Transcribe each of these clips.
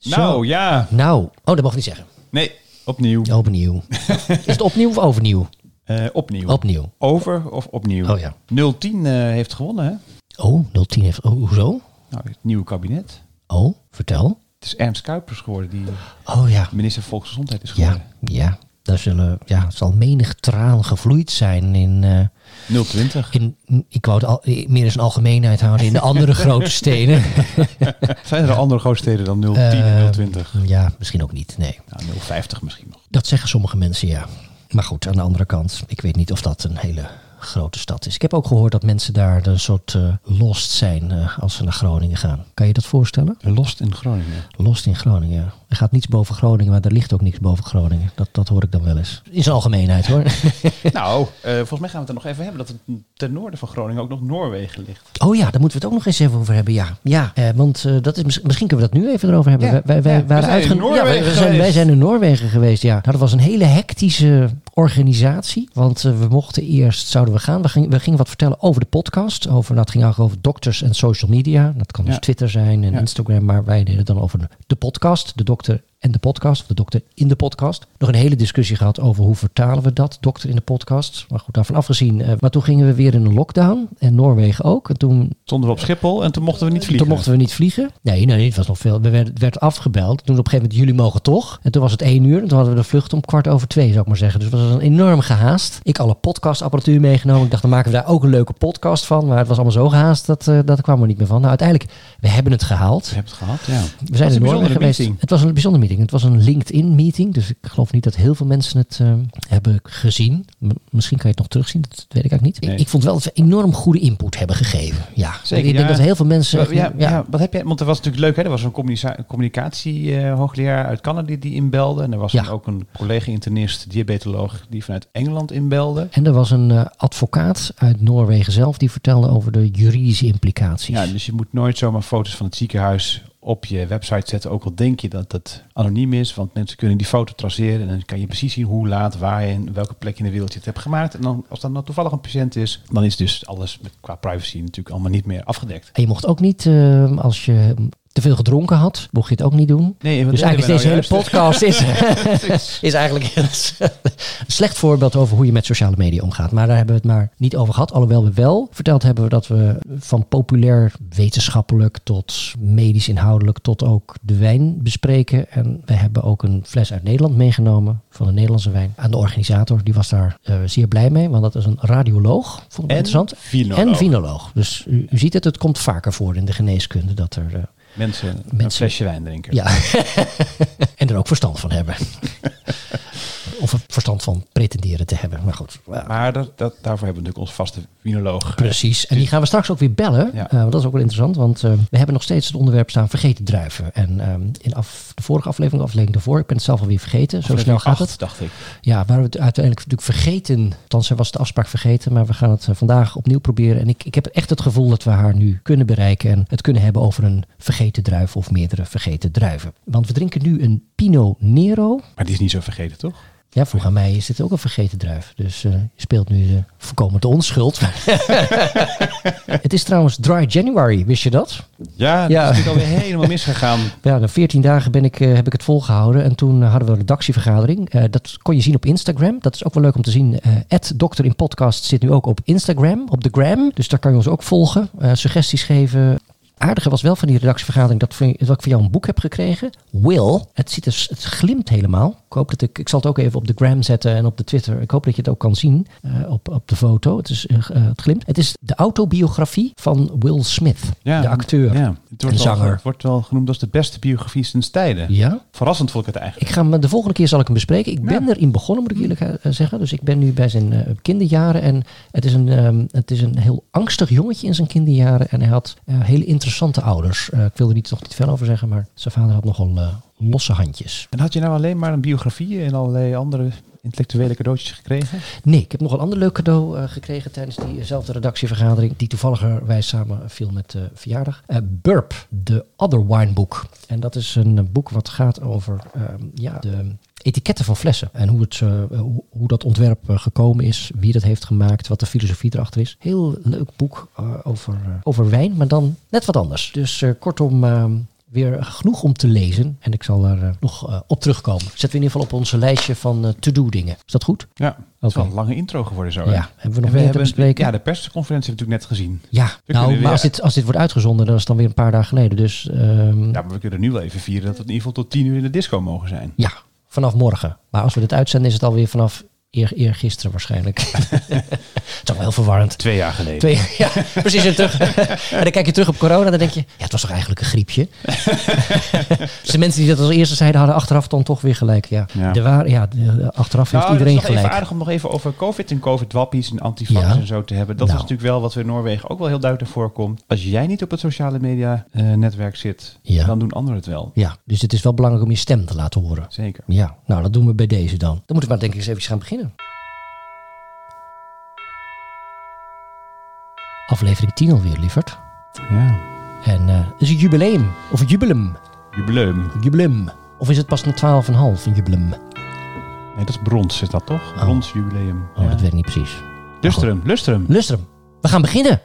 Nou, ja. Nou, oh, dat mag ik niet zeggen. Nee, opnieuw. Opnieuw. Is het opnieuw of overnieuw? Eh, opnieuw. Opnieuw. Over of opnieuw? Oh ja. 010 eh, heeft gewonnen, hè? Oh, 010 heeft... Oh, hoezo? Nou, het nieuwe kabinet. Oh, vertel. Het is Ernst Kuipers geworden, die Oh ja. minister van Volksgezondheid is Ja, geworden. ja. Daar zullen, ja, het zal menig traan gevloeid zijn in, eh, 020. in ik wou het al, meer eens een algemeenheid houden, in de andere grote steden. Zijn er andere grote steden dan 010 Eh, en 020? Ja, misschien ook niet, nee. Nou, 050 misschien nog. Dat zeggen sommige mensen, ja. Maar goed, aan de andere kant, ik weet niet of dat een hele grote stad is. Ik heb ook gehoord dat mensen daar een soort eh, lost zijn eh, als ze naar Groningen gaan. Kan je dat voorstellen? Lost in Groningen. Lost in Groningen, ja. Er gaat niets boven Groningen, maar er ligt ook niks boven Groningen. Dat, dat hoor ik dan wel eens. In zijn algemeenheid hoor. nou, eh, volgens mij gaan we het er nog even hebben dat het ten noorden van Groningen ook nog Noorwegen ligt. Oh ja, daar moeten we het ook nog eens even over hebben. Ja, ja eh, want eh, dat is, mis- misschien kunnen we dat nu even erover hebben. Ja, wij, ja, waren zijn in ja, wij, zijn, wij zijn in Noorwegen geweest, ja. Nou, dat was een hele hectische organisatie. Want we mochten eerst, zouden we gaan, we gingen, we gingen wat vertellen over de podcast. Over, nou, het ging eigenlijk over dokters en social media. Dat kan dus. Twitter zijn en. Instagram. Maar wij deden het dan over de podcast. De dokter en de podcast. Of de dokter in de podcast. Nog een hele discussie gehad over hoe vertalen we dat, dokter in de podcast. Maar goed, daarvan afgezien. eh, maar toen gingen we weer in een lockdown. En Noorwegen ook. En toen Stonden we op Schiphol en toen mochten we niet vliegen. toen mochten we niet vliegen. Nee, nee, het was nog veel. We werden, werd afgebeld. Toen op een gegeven moment, jullie mogen toch. En toen was het één uur. En toen hadden we de vlucht om kwart over twee, zou ik maar zeggen. Dus het was een enorm gehaast. Ik alle podcastapparatuur meegenomen. Ik dacht, dan maken we daar ook een leuke podcast van. Maar het was allemaal zo gehaast, dat, eh, dat kwam er niet meer van. Nou, uiteindelijk, we hebben het gehaald. Je hebt het gehad, ja. We zijn in Noorwegen geweest. Het was een bijzondere meeting. Het was een LinkedIn-meeting. Dus ik geloof niet dat heel veel mensen het eh, hebben gezien. M- misschien kan je het nog terugzien. Dat weet ik eigenlijk niet. Nee. Ik, ik vond wel dat we enorm goede input hebben gegeven. Ja, Zeker, Ik denk ja. dat heel veel mensen... Ja, echt- ja, ja, wat heb jij? Want er was natuurlijk leuk, hè? Er was een communica- communicatie-hoogleraar uit Canada die, inbelde. En er was ook een collega-internist, diabetoloog, die vanuit Engeland inbelde. En er was een eh, advocaat uit Noorwegen zelf die vertelde over de juridische implicaties. Ja, dus je moet nooit zomaar foto's van het ziekenhuis op je website zetten. Ook al denk je dat het anoniem is, want mensen kunnen die foto traceren. En dan kan je precies zien hoe laat, waar en welke plek in de wereld je het hebt gemaakt. En dan, als dat nou toevallig een patiënt is, dan is dus alles met, qua privacy natuurlijk allemaal niet meer afgedekt. En je mocht ook niet, eh, als je te veel gedronken had, mocht je het ook niet doen. Nee, Dus eigenlijk is deden deze hele nou podcast is, is eigenlijk een slecht voorbeeld over hoe je met sociale media omgaat. Maar daar hebben we het maar niet over gehad. Alhoewel we wel verteld hebben dat we van populair wetenschappelijk tot medisch inhoudelijk tot ook de wijn bespreken. En we hebben ook een fles uit Nederland meegenomen van een Nederlandse wijn. Aan de organisator, die was daar eh, zeer blij mee. Want dat is een radioloog, vond ik En interessant. vinoloog. En vinoloog. Dus u, u ziet het, het komt vaker voor in de geneeskunde dat er... eh, Mensen, een Mensen- flesje wijn drinken. ja. en er ook verstand van hebben. er verstand van pretenderen te hebben. Maar goed. ja, Maar dat, dat, daarvoor hebben we natuurlijk onze vaste vinoloog. Precies. En die gaan we straks ook weer bellen. Ja. Eh, want dat is ook wel interessant. Want eh, we hebben nog steeds het onderwerp staan vergeten druiven. En ehm, in af, de vorige aflevering, aflevering daarvoor, ik ben het zelf alweer vergeten. Zo snel gaat het. dacht ik. Ja, waar we het uiteindelijk natuurlijk vergeten. Althans, was de afspraak vergeten. Maar we gaan het eh, vandaag opnieuw proberen. En ik, ik heb echt het gevoel dat we haar nu kunnen bereiken. En het kunnen hebben over een vergeten druif of meerdere vergeten druiven. Want we drinken nu een Pinot Nero. Maar die is niet zo vergeten, toch? Ja, vroeg aan mij is dit ook een vergeten druif. Dus je speelt nu de voorkomende onschuld. het is trouwens Dry January, wist je dat? Ja, dat Ja. is natuurlijk alweer helemaal misgegaan. Ja, na 14 dagen ben ik, eh, heb ik het volgehouden. En toen eh, hadden we een redactievergadering. Dat kon je zien op Instagram. Dat is ook wel leuk om te zien. Eh Dokter in Podcast zit nu ook op Instagram, op de gram. Dus daar kan je ons ook volgen. suggesties geven. Aardige was wel van die redactievergadering dat ik van jou een boek heb gekregen. Will. Het, ziet er, het glimt helemaal. Ik hoop dat ik, ik zal het ook even op de gram zetten en op de Twitter. Ik hoop dat je het ook kan zien eh, op, op de foto. Het, is, eh, eh, het glimt. Het is de autobiografie van Will Smith, Ja, de acteur. Ja, het wordt, En zanger. het wordt wel genoemd als de beste biografie sinds tijden. Ja? Verrassend vond ik het eigenlijk. Ik ga hem, de volgende keer zal ik hem bespreken. Ik ben erin begonnen, moet ik eerlijk zeggen. Dus ik ben nu bij zijn kinderjaren. En het is, een, ehm, het is een heel angstig jongetje in zijn kinderjaren. En hij had hele interessante ouders. Ik wil er niet, nog niet veel over zeggen, maar zijn vader had nogal losse handjes. En had je nou alleen maar een biografie en allerlei andere intellectuele cadeautjes gekregen? Nee, ik heb nog een ander leuk cadeau eh, gekregen tijdens diezelfde redactievergadering. Die toevalligerwijs samen viel met de verjaardag. Eh Burp, The Other Wine Book. En dat is een eh, boek wat gaat over ehm, ja, de etiketten van flessen. En hoe, het, eh, hoe, hoe dat ontwerp eh, gekomen is. Wie dat heeft gemaakt. Wat de filosofie erachter is. Heel leuk boek eh, over, eh, over wijn. Maar dan net wat anders. Dus eh, kortom... weer genoeg om te lezen. En ik zal er eh, nog eh, op terugkomen. Zetten we in ieder geval op onze lijstje van eh, to-do dingen. Is dat goed? Ja, dat is wel een lange intro geworden zo. hè? Ja. Hebben we nog meer te bespreken? Ja, de persconferentie hebben we natuurlijk net gezien. Ja, We nou, maar als dit, als dit wordt uitgezonden, dan is het dan weer een paar dagen geleden. Dus ehm, Ja, maar we kunnen nu wel even vieren dat we in ieder geval tot tien uur in de disco mogen zijn. ja, vanaf morgen. Maar als we dit uitzenden, is het alweer vanaf eer, eergisteren waarschijnlijk. het is ook wel heel verwarrend. Twee jaar geleden. Twee, ja, precies. En, terug, en dan kijk je terug op corona en dan denk je, ja, het was toch eigenlijk een griepje. dus de mensen die dat als eerste zeiden, hadden achteraf dan toch weer gelijk. Ja, Ja. De waar, ja de- achteraf heeft Nou, iedereen het is gelijk. even aardig om nog even over COVID en COVID-wappies en antifax Ja. en zo te hebben. Dat Nou. is natuurlijk wel wat we in Noorwegen ook wel heel duidelijk voorkomt. Als jij niet op het sociale media eh, netwerk zit, Ja. dan doen anderen het wel. Ja, dus het is wel belangrijk om je stem te laten horen. Zeker. Ja, nou dat doen we bij deze dan. Dan moeten we maar denk ik eens even gaan beginnen. Aflevering 10 alweer, lieverd. Ja. En eh het is een jubileum. Of een jubileum. Jubileum. Of is het pas een 12,5 een jubileum? Nee, dat is brons, is dat toch? Oh. Brons jubileum. Oh, Ja. dat weet ik niet precies. Lustrum, lustrum. Lustrum, we gaan beginnen.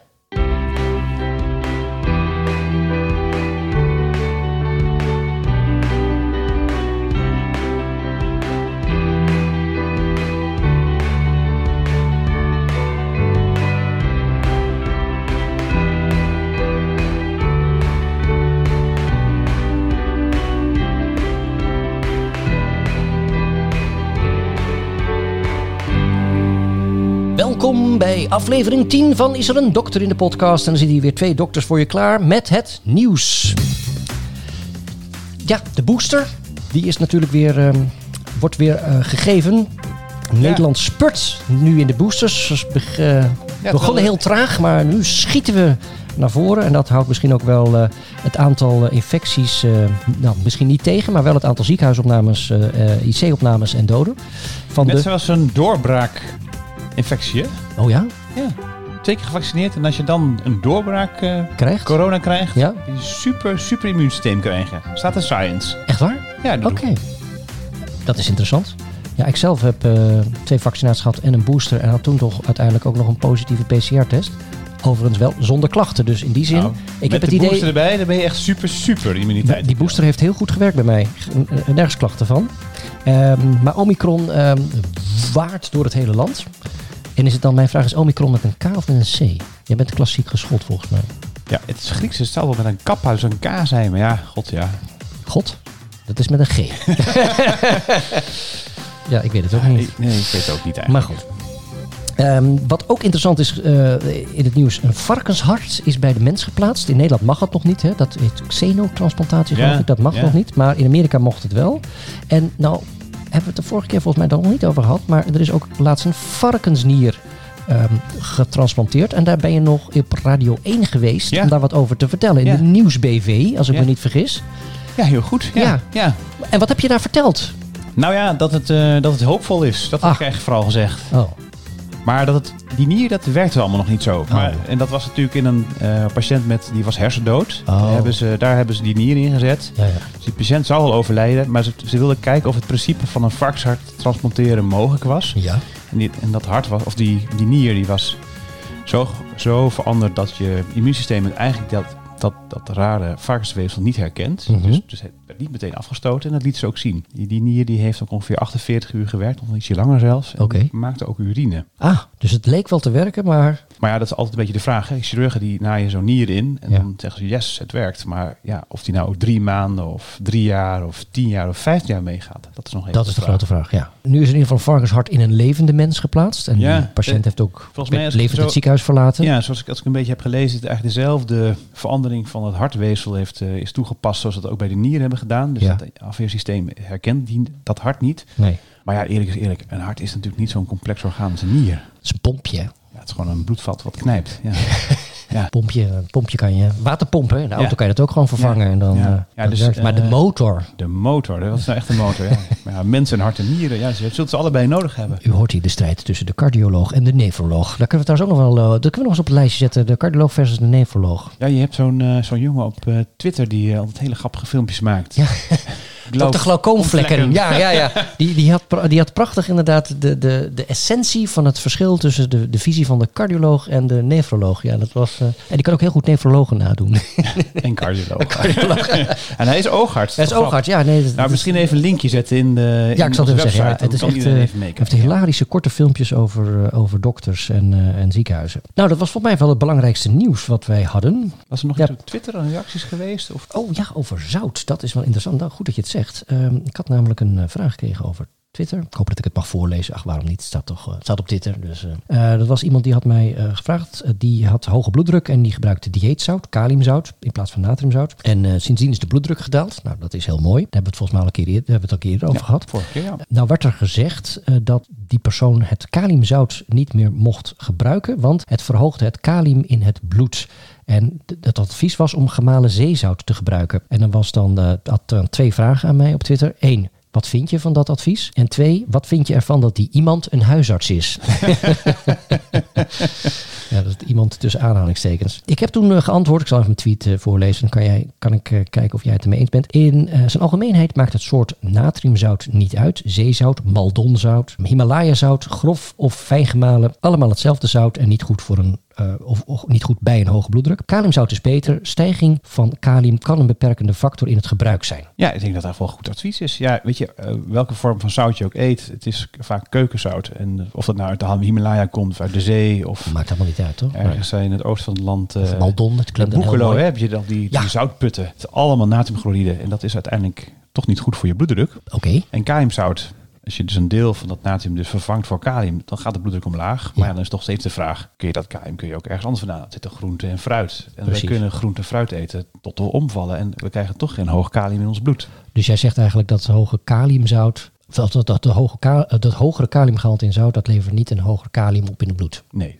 Bij aflevering 10 van Is er een dokter in de podcast? En dan zitten hier weer twee dokters voor je klaar met het nieuws. Ja, de booster, die is natuurlijk weer, ehm, wordt weer eh, gegeven. Nederland spurt nu in de boosters. Eh, we begonnen heel traag, maar nu schieten we naar voren. En dat houdt misschien ook wel eh, het aantal infecties, nou misschien niet tegen, maar wel het aantal ziekenhuisopnames, IC-opnames en doden. Van Net de... zoals een hè? Oh ja, Ja. Twee keer gevaccineerd en als je dan een doorbraak eh, krijgt? corona krijgt, Ja, je super, super immuunsysteem krijgen. Staat in science. echt waar? Ja, dat Oké, dat is interessant. Ja, ik zelf heb eh, twee vaccinaties gehad en een booster. En had toen toch uiteindelijk ook nog een positieve PCR-test. Overigens wel zonder klachten. Dus in die zin, Nou, ik heb het de idee... booster erbij, dan ben je echt super, super immuniteit. Die booster heeft heel goed gewerkt bij mij. Nergens klachten van. Ehm, maar Omicron waart door het hele land. En is het dan, mijn vraag is Omicron met een K of met een C? Jij bent klassiek geschoold volgens mij. Ja, het is Grieks. Het zal wel met een kaphuis een K zijn. Maar ja, god ja. God, dat is met een G. ja, ik weet het ook niet. Nee, ik weet het ook niet eigenlijk. Maar goed. Ehm, wat ook interessant is eh, in het nieuws, een varkenshart is bij de mens geplaatst. In Nederland mag het nog niet. Hè? Dat heet xenotransplantatie, geloof Ja, ik. Dat mag ja. nog niet. Maar in Amerika mocht het wel. En nou hebben we het de vorige keer volgens mij daar nog niet over gehad. Maar er is ook laatst een varkensnier ehm, getransplanteerd. En daar ben je nog op Radio 1 geweest Ja. om daar wat over te vertellen. In Ja. de Nieuwsbv, als ik Ja. me niet vergis. Ja, heel goed. Ja. Ja. En wat heb je daar verteld? Nou ja, dat het, eh, dat het hoopvol is. Dat heb Ah. ik eigenlijk vooral gezegd. Oh, Maar dat het, die nier, dat werkte allemaal nog niet zo. Maar, en dat was natuurlijk in een eh, patiënt met, die was hersendood. Oh. Daar, hebben ze, daar hebben ze die nier in gezet. ja, ja. Dus die patiënt zou al overlijden. Maar ze, ze wilden kijken of het principe van een varkenshart transplanteren mogelijk was. Ja. En, die, en dat hart was, of die, die nier, die was zo, zo veranderd dat je immuunsysteem het eigenlijk dat, dat, dat rare varkensweefsel niet herkent. Mhm. dus, dus het werd niet meteen afgestoten en dat liet ze ook zien. Die, die nier die heeft ook ongeveer 48 uur gewerkt, of ietsje langer zelfs. En maakte ook urine. Ah, dus het leek wel te werken, maar Maar ja, dat is altijd een beetje de vraag. Hè? Chirurgen die naaien zo'n nier in en Ja. dan zeggen ze yes, het werkt. Maar ja, of die nou drie maanden of drie jaar of tien jaar of vijftien jaar meegaat, dat is nog even Dat is de vraag. grote vraag, ja. Nu is in ieder geval varkenshart in een levende mens geplaatst. En Ja, die patiënt eh, heeft ook volgens mij levend zo- het ziekenhuis verlaten. Ja, zoals ik, als ik een beetje heb gelezen, is het eigenlijk dezelfde verandering van het hartweefsel heeft, eh, is toegepast zoals we dat ook bij de nier hebben gedaan. Dus Ja. dat afweersysteem herkent die, dat hart niet. Nee, Maar ja, eerlijk is eerlijk, een hart is natuurlijk niet zo'n complex orgaan als een nier. het is een pompje. Ja, het is gewoon een bloedvat wat knijpt. Ja. ja. Pompje, een pompje kan je waterpompen. In de auto Ja. kan je dat ook gewoon vervangen. Ja. En dan, Ja. eh, Ja, dus, maar de eh, motor, De motor, dat is nou echt een motor. Ja. Ja, mensen, hart en nieren, ja, je zult ze allebei nodig hebben. u hoort hier de strijd tussen de cardioloog en de nefroloog. Daar kunnen we trouwens ook nog wel, eh, dat kunnen we nog eens op het lijstje zetten. De cardioloog versus de nefroloog. Ja, je hebt zo'n zo'n jongen op Twitter die altijd hele grappige filmpjes maakt. Ja. glauc- Dr. Glaucoomvlekken. Ja, ja, ja. Die, die, had, die had prachtig inderdaad de, de, de essentie van het verschil tussen de, de visie van de cardioloog en de nefroloog. Ja, dat was, eh, en die kan ook heel goed nefrologen nadoen. En cardioloog. en hij is oogarts. Hij is oogarts, ja. Nee, dat- Nou, misschien even een linkje zetten in de ja, ik zal het even zeggen. Ja, het is echt, eh, even hij meekijken. heeft hilarische korte filmpjes over, eh, over dokters en, eh, en ziekenhuizen. Nou, dat was volgens mij wel het belangrijkste nieuws wat wij hadden. Was er nog Ja. iets op Twitter aan reacties geweest? Of? Oh ja, over zout. Dat is wel interessant. Nou, goed dat je het zegt. Ehm, ik had namelijk een eh, vraag gekregen over Twitter. Ik hoop dat ik het mag voorlezen. Ach, waarom niet? Het staat toch eh, het staat op Twitter. Dus, eh. Dat was iemand die had mij gevraagd. Die had hoge bloeddruk en die gebruikte dieetzout, kaliumzout, in plaats van natriumzout. En sindsdien is de bloeddruk gedaald. Nou, dat is heel mooi. Daar hebben we het volgens mij al een keer, eerder- hebben we het al over gehad. Vorige keer, ja. Nou werd er gezegd dat die persoon het kaliumzout niet meer mocht gebruiken, want het verhoogde het kalium in het bloed. En het advies was om gemalen zeezout te gebruiken. En dan was dan, eh, had dan twee vragen aan mij op Twitter. Eén, wat vind je van dat advies? En twee, wat vind je ervan dat die iemand een huisarts is? ja, dat is iemand tussen aanhalingstekens. Ik heb toen eh, geantwoord, ik zal even een tweet eh, voorlezen, dan kan, jij, kan ik kijken of jij het ermee eens bent. In zijn algemeenheid maakt het soort natriumzout niet uit. Zeezout, maldonzout, Himalayazout, grof of fijn gemalen, allemaal hetzelfde zout en niet goed voor een eh, of, of niet goed bij een hoge bloeddruk. Kaliumzout is beter. Stijging van kalium kan een beperkende factor in het gebruik zijn. Ja, ik denk dat dat wel goed advies is. Ja, weet je, eh, welke vorm van zout je ook eet, het is vaak keukenzout. En of dat nou uit de Himalaya komt, of uit de zee, of Maakt helemaal niet uit, toch? ergens eh, in het oosten van het land. Eh, Maldon, het klinkt Boekelo heb je dan die, Ja. die zoutputten. Het is allemaal natriumchloride. En dat is uiteindelijk toch niet goed voor je bloeddruk. Oké. En kaliumzout, als je dus een deel van dat natrium dus vervangt voor kalium, dan gaat de bloeddruk omlaag. Maar Ja. dan is toch steeds de vraag, kun je dat kalium kun je ook ergens anders vandaan? Dat zit er groente en fruit. En Precies. we kunnen groente en fruit eten tot we omvallen. En we krijgen toch geen hoog kalium in ons bloed. Dus jij zegt eigenlijk dat hoge kaliumzout, dat, dat, dat, de hoge dat hogere kaliumgehalte in zout, dat levert niet een hoger kalium op in het bloed. Nee.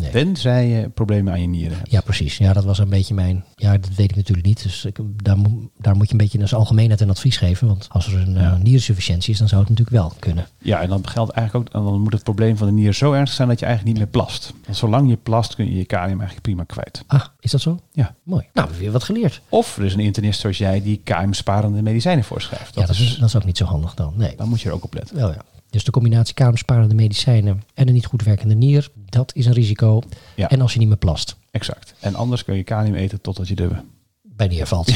Nee. Tenzij je problemen aan je nieren hebt. Ja, precies. Ja, dat was een beetje mijn. Ja, dat weet ik natuurlijk niet. Dus ik, daar, mo- daar moet je een beetje zijn algemeenheid een advies geven. Want als er een eh, Ja. nierinsufficiëntie is, dan zou het natuurlijk wel kunnen. Ja, en dan geldt eigenlijk ook, dan moet het probleem van de nier zo ernstig zijn dat je eigenlijk niet meer plast. Want zolang je plast kun je je kalium eigenlijk prima kwijt. Ah, is dat zo? Ja. Mooi. Nou, we hebben weer wat geleerd. Of er is een internist zoals jij die kaliumsparende medicijnen voorschrijft. ja, Dat dat is, is, dat is ook niet zo handig dan. Nee. daar moet je er ook op letten. Wel ja. Dus de combinatie kaliumsparende medicijnen en een niet goed werkende nier, dat is een risico. Ja. En als je niet meer plast, Exact. En anders kun je kalium eten totdat je de... bij neervalt.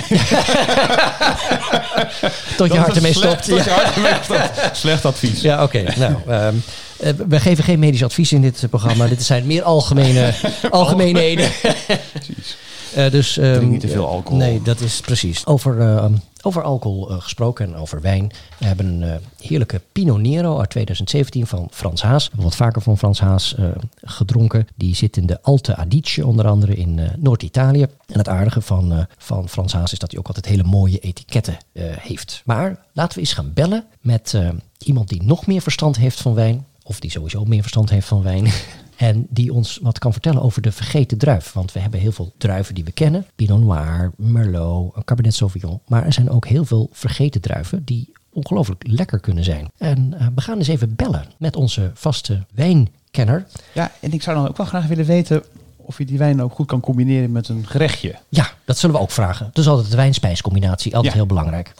Tot je hart ermee stopt. Tot je Ja. hart ermee stopt. Slecht advies. Ja, oké. Nou, ehm, eh, we geven geen medisch advies in dit eh, programma. Dit zijn meer algemene, algemeenheden. Precies. Eh, dus, ehm, Drink niet te veel alcohol. Nee, dat is precies. Over, over alcohol eh, gesproken en over wijn. We hebben een eh, heerlijke Pinot Nero uit 2017 van Frans Haas. We hebben wat vaker van Frans Haas eh, gedronken. Die zit in de Alte Adige, onder andere in Noord-Italië. En het aardige van, van Frans Haas is dat hij ook altijd hele mooie etiketten heeft. Maar laten we eens gaan bellen met iemand die nog meer verstand heeft van wijn. Of die sowieso meer verstand heeft van wijn. En die ons wat kan vertellen over de vergeten druif. Want we hebben heel veel druiven die we kennen. Pinot Noir, Merlot, Cabernet Sauvignon. Maar er zijn ook heel veel vergeten druiven die ongelooflijk lekker kunnen zijn. En eh, we gaan eens even bellen met onze vaste wijnkenner. Ja, en ik zou dan ook wel graag willen weten of je die wijn ook goed kan combineren met een gerechtje. Ja, dat zullen we ook vragen. Dus altijd de wijn-spijscombinatie, altijd Ja. heel belangrijk.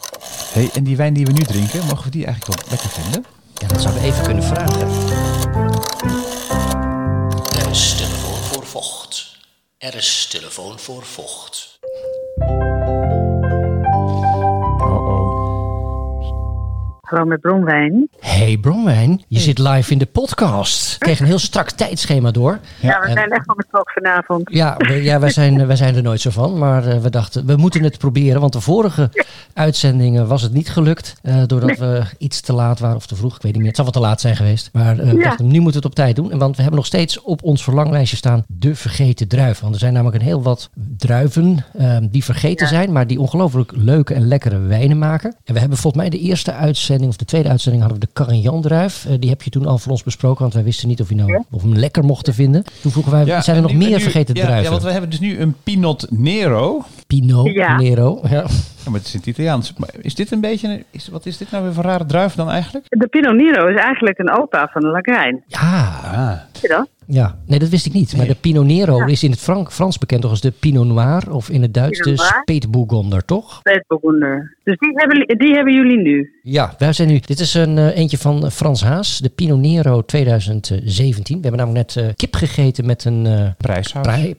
Hey, en die wijn die we nu drinken, mogen we die eigenlijk wel lekker vinden? Ja, dat zouden we even kunnen vragen. Vocht. Er is telefoon voor vocht. Hallo met Bronwijn. Hey Bronwijn, je zit live in de podcast. Ik kreeg een heel strak tijdschema door. Ja, we en- zijn echt van de klok vanavond. Ja, we- ja wij, zijn, wij zijn er nooit zo van. Maar eh, we dachten, we moeten het proberen. Want de vorige uitzendingen was het niet gelukt. eh, doordat we iets te laat waren of te vroeg. Ik weet niet meer. Het zal wat te laat zijn geweest. Maar eh, we Ja. dachten, nu moeten we het op tijd doen. En want we hebben nog steeds op ons verlanglijstje staan de vergeten druif. Want er zijn namelijk een heel wat druiven eh, die vergeten Ja. zijn. Maar die ongelooflijk leuke en lekkere wijnen maken. En we hebben volgens mij de eerste uitzending of de tweede uitzending hadden we de Carignan druif. Eh, die heb je toen al voor ons besproken. Want wij wisten niet of, je nou, of we hem lekker mochten vinden. Toen vroegen wij, zijn er nog nu- meer nu- vergeten ja, druiven? Ja, want we hebben dus nu een Pinot Nero. Pinot Ja. Nero. Ja. Ja, maar het is in het Italiaans. Maar is dit een beetje, is, wat is dit nou weer voor rare druif dan eigenlijk? De Pinot Nero is eigenlijk een opa van de Lagrijn. Ja, Ah, Weet je dat? ja, nee, dat wist ik niet. Maar de Pinot Nero is in het Frank, Frans bekend toch als de Pinot Noir of in het Duits de Pinot Noir. Spätburgunder, toch? Spätburgunder. Dus die hebben, die hebben jullie nu. Ja, wij zijn nu. Dit is een eh, eentje van Frans Haas, de Pinot Nero 2017. We hebben namelijk net eh, kip gegeten met een eh Prijshoud. prei,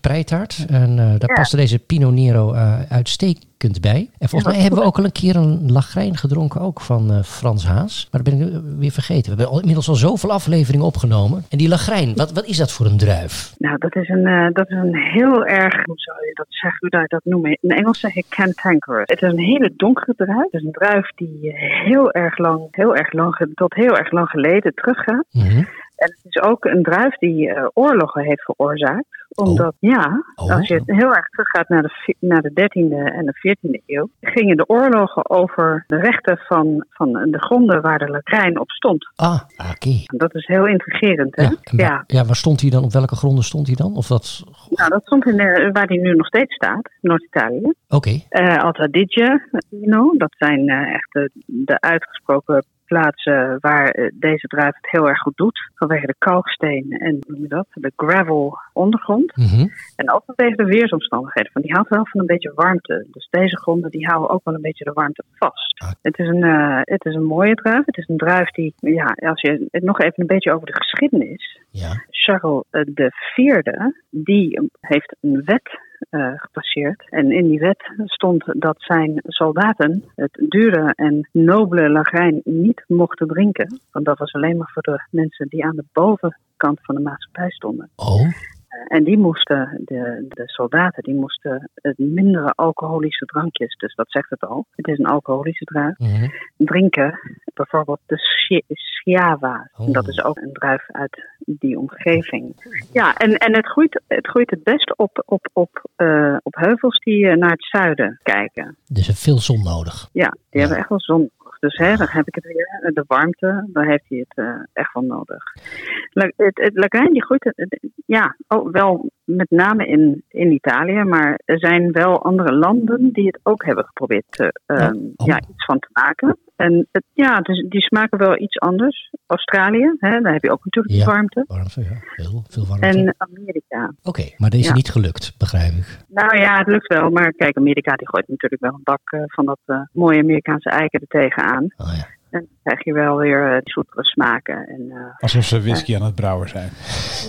preitaart. En eh, daar Ja. paste deze Pinot Nero eh, uitstekend bij. En volgens mij hebben we ook al een keer een lagrijn gedronken, ook van eh, Frans Haas. Maar dat ben ik eh, weer vergeten. We hebben al, inmiddels al zoveel afleveringen opgenomen. En die lagrijn, wat, wat is dat voor een druif? Nou, dat is een, eh, dat is een heel erg, hoe zou je dat zeggen, hoe zou je dat noemen? In Engels zeg je cantankerous. Het is een hele donkere druif. Is een druif die eh, heel erg lang, heel erg lang, ge- tot heel erg lang geleden teruggaat. Mhm. En het is ook een druif die eh, oorlogen heeft veroorzaakt. Omdat, ja, Oh. als je heel erg teruggaat naar de, naar de 13e en de 14e eeuw, gingen de oorlogen over de rechten van, van de gronden waar de Lakrijn op stond. Ah, oké. Dat is heel intrigerend, hè? Ja, ja. ja, waar stond hij dan? Op welke gronden stond hij dan? Of dat... Nou, dat stond in de, waar hij nu nog steeds staat, Noord-Italië. Oké. Eh Alta you know, dat zijn eh, echt de, de uitgesproken plaatsen waar eh, deze druif het heel erg goed doet. Vanwege de kalksteen en dat, de gravel ondergrond. Mhm. En ook vanwege de weersomstandigheden. Want die houdt wel van een beetje warmte. Dus deze gronden die houden ook wel een beetje de warmte vast. Ah. Het, is een, eh, het is een mooie druif. Het is een druif die, ja, als je het nog even een beetje over de geschiedenis. Ja. Charles eh, de Vierde, die heeft een wet eh, gepasseerd. En in die wet stond dat zijn soldaten het dure en nobele lagrijn niet mochten drinken. Want dat was alleen maar voor de mensen die aan de bovenkant van de maatschappij stonden. Oh. Eh, En die moesten, de, de soldaten, die moesten mindere alcoholische drankjes, dus dat zegt het al. Het is een alcoholische druif. Mhm. Drinken, bijvoorbeeld de Schi- Schiava. Oh. Dat is ook een druif uit die omgeving. Ja, en, en het, groeit, het groeit het best op, op, op, eh, op heuvels die eh, naar het zuiden kijken. Dus er is veel zon nodig. Ja, die Ja. hebben echt wel zon. Dus hè, dan heb ik het weer. De warmte, daar heeft hij het eh, echt wel nodig. La- Het, die groeit het, het- ja, oh, wel met name in, in Italië. Maar er zijn wel andere landen die het ook hebben geprobeerd Oh. ja, iets van te maken. En het, ja, dus die smaken wel iets anders. Australië, hè, daar heb je ook natuurlijk Ja. de warmte. Warmte, ja. Heel veel warmte. En Amerika. Oké, maar deze Ja. niet gelukt, begrijp ik. Nou ja, het lukt wel. Maar kijk, Amerika die gooit natuurlijk wel een bak eh, van dat eh, mooie Amerikaanse eiken er tegenaan. Oh ja. En dan krijg je wel weer eh, zoetere smaken. En, eh, Alsof ze whisky aan het brouwen zijn.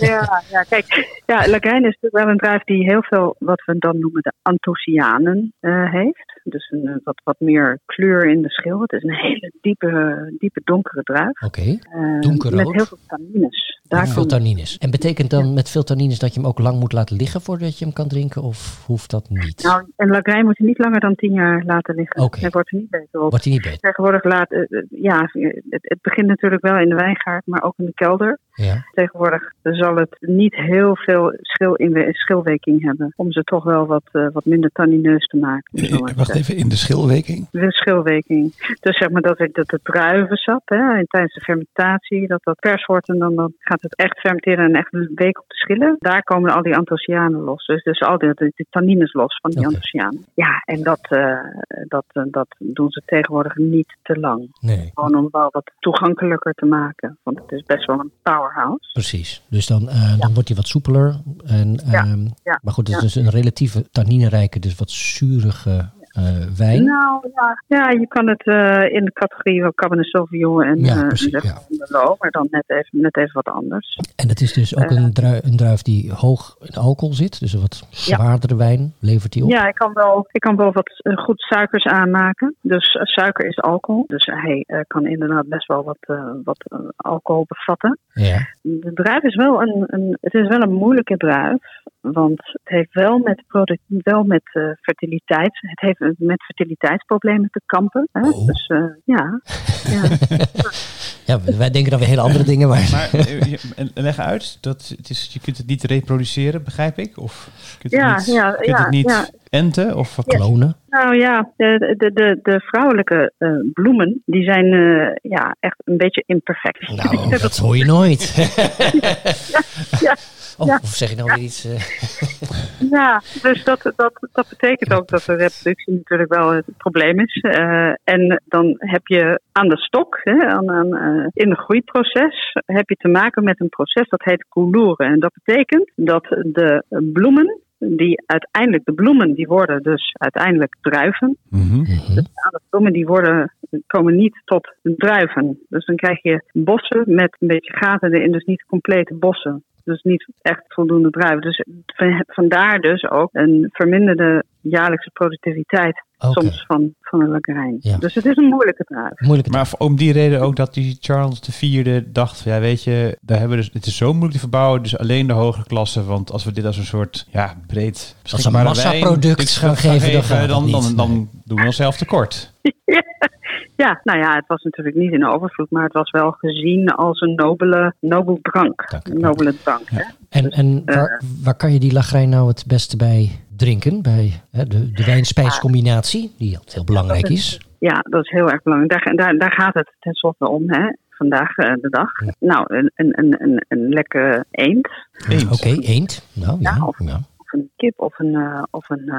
ja, ja, kijk, ja, Lagijn is natuurlijk wel een druif die heel veel wat we dan noemen de Anthocyanen eh, heeft. Dus een, wat, wat meer kleur in de schil. Het is een hele diepe, diepe donkere druif. Oké. Donkerrood? Met heel veel tannines. Daar Veel tannines. En betekent dan met veel tannines dat je hem ook lang moet laten liggen voordat je hem kan drinken? Of hoeft dat niet? Nou, een Lagijn moet je niet langer dan tien jaar laten liggen. Oké. Hij wordt er niet beter op. Wordt hij niet beter? Tegenwoordig laat, eh, eh, ja, het, het begint natuurlijk wel in de wijngaard, maar ook in de kelder. Ja. Tegenwoordig zal het niet heel veel schil in, schilweking hebben. Om ze toch wel wat, eh, wat minder tannineus te maken. Te Wacht even, in de schilweking? De schilweking. Dus zeg maar dat, het, dat het druivensap hè, en tijdens de fermentatie, dat dat vers wordt en dan, dan gaat het echt fermenteren en echt een week op de schillen. Daar komen al die antocianen los. Dus, dus al die, die tannines los van die Oké. antocianen. Ja, en dat, eh, dat, eh, dat doen ze tegenwoordig niet te lang. Nee, Gewoon om wel wat toegankelijker te maken. Want het is best wel een powerhouse. precies. Dus dan, eh, dan wordt hij wat soepeler. En, Ja, ehm, ja, maar goed, het is dus een relatieve tanninerijke, dus wat zurige wijn. Nou ja, ja, je kan het eh, in de categorie van Cabernet Sauvignon en Ja, eh, precies, ja. Merlot, maar dan net even, net even wat anders. En het is dus ook Eh. een, druif, een druif die hoog in alcohol zit. Dus een wat zwaardere wijn levert hij op. Ja, ik kan wel, ik kan wel wat eh, goed suikers aanmaken. Dus eh, suiker is alcohol. Dus hij eh, kan inderdaad best wel wat, eh, wat eh, alcohol bevatten. Ja. De druif is wel een, een, het is wel een moeilijke druif. Want het heeft wel met, product, wel met eh, fertiliteit, het heeft met fertiliteitsproblemen te kampen. Hè? Oh. Dus eh, ja, ja. Ja, wij denken dan weer hele andere dingen, maar... Maar eh, leg uit, dat het is, je kunt het niet reproduceren, begrijp ik? Of je kunt Ja, het niet, ja, kunt ja, het niet ja. enten? Of? Klonen. Nou ja, de, de, de, de vrouwelijke eh, bloemen, die zijn eh, ja, echt een beetje imperfect. Nou, dat hoor je nooit. ja, Oh, ja. of zeg je nou weer iets? eh, Ja, dus dat, dat, dat betekent ook dat de reproductie natuurlijk wel het probleem is. Eh, en dan heb je aan de stok, hè, aan, aan, eh, in het groeiproces, heb je te maken met een proces dat heet couloure. En dat betekent dat de bloemen die uiteindelijk, de bloemen, die worden dus uiteindelijk druiven. Mhm. Mhm. De bloemen die worden, komen niet tot druiven. Dus dan krijg je bossen met een beetje gaten erin, dus niet complete bossen. Dus niet echt voldoende druiven. Dus van- vandaar dus ook een verminderde jaarlijkse productiviteit soms van, van een. Ja. Dus het is een moeilijke druif. Moeilijke Maar om die reden ook dat die Charles IV dacht, van, ja weet je, daar hebben we dus, het is zo moeilijk te verbouwen, dus alleen de hogere klasse, want als we dit als een soort ja, breed Als een massaproduct gaan geven, dan dan, dan, dan Nee. doen we onszelf tekort. Ja, nou ja, het was natuurlijk niet in overvloed, maar het was wel gezien als een nobele, nobel drank. Een nobele drank. Hè? En, en Eh. waar, waar kan je die lagrijn nou het beste bij drinken? Bij hè, de, de wijn-spijscombinatie, die altijd heel belangrijk is. Ja, dat is heel erg belangrijk. Daar, daar, daar gaat het tenslotte om, hè? vandaag eh, de dag. Nou, een, een, een, een, een lekke eend, Eens. Oké, eend. Nou ja. Ja, of- ja. of een kip, of een, eh, of een,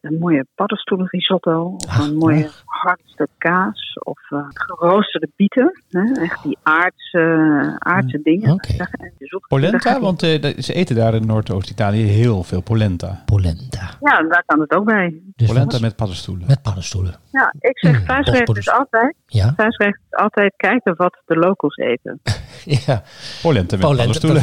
een mooie paddenstoelenrisotto, of Ach, een mooie. Harde stuk kaas, of eh, geroosterde bieten. Hè? Echt die aardse, aardse dingen. Oké. Zeg, en je zoekt- daar Polenta, want eh, ze eten daar in Noordoost-Italië heel veel polenta. Polenta. Ja, daar kan het ook bij. Dus Polenta met paddenstoelen. met paddenstoelen. Ja, ik zeg Mm, bospodders. is altijd, Ja. is altijd kijken wat de locals eten. ja. Polenta met Polenta. paddenstoelen.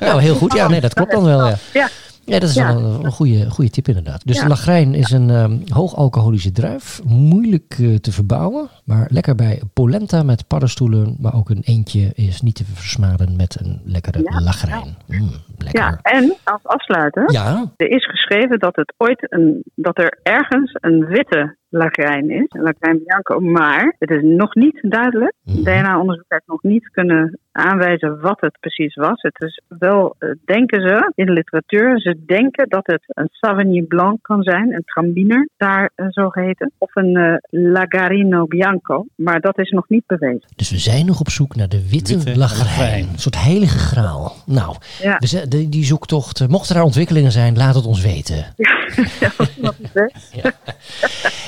nou, heel goed. Ja, nee, dat klopt dan wel. Ja. Ja, Ja, dat is Ja. wel een, een goede, goede tip inderdaad. Dus Ja. de lagrijn is een ehm hoogalcoholische druif. Moeilijk eh, te verbouwen. Maar lekker bij polenta met paddenstoelen. Maar ook een eentje is niet te versmaden met een lekkere Ja, lagrijn. Mm, lekker. ja, en als afsluiter, Ja, er is geschreven dat, het ooit een, dat er ergens een witte lagrijn is, een lagrijn bianco, maar het is nog niet duidelijk. Mhm. DNA-onderzoek heeft nog niet kunnen aanwijzen wat het precies was. Het is wel, eh, denken ze in de literatuur, ze denken dat het een Sauvignon Blanc kan zijn, een Trambiner, daar eh, zo geheten, of een eh, Lagarino Bianco, maar dat is nog niet bewezen. dus we zijn nog op zoek naar de witte, Witte lagrijn. Een soort heilige graal. Nou, Ja. we zijn- die, die zoektocht, mochten er ontwikkelingen zijn, laat het ons weten. Ja, is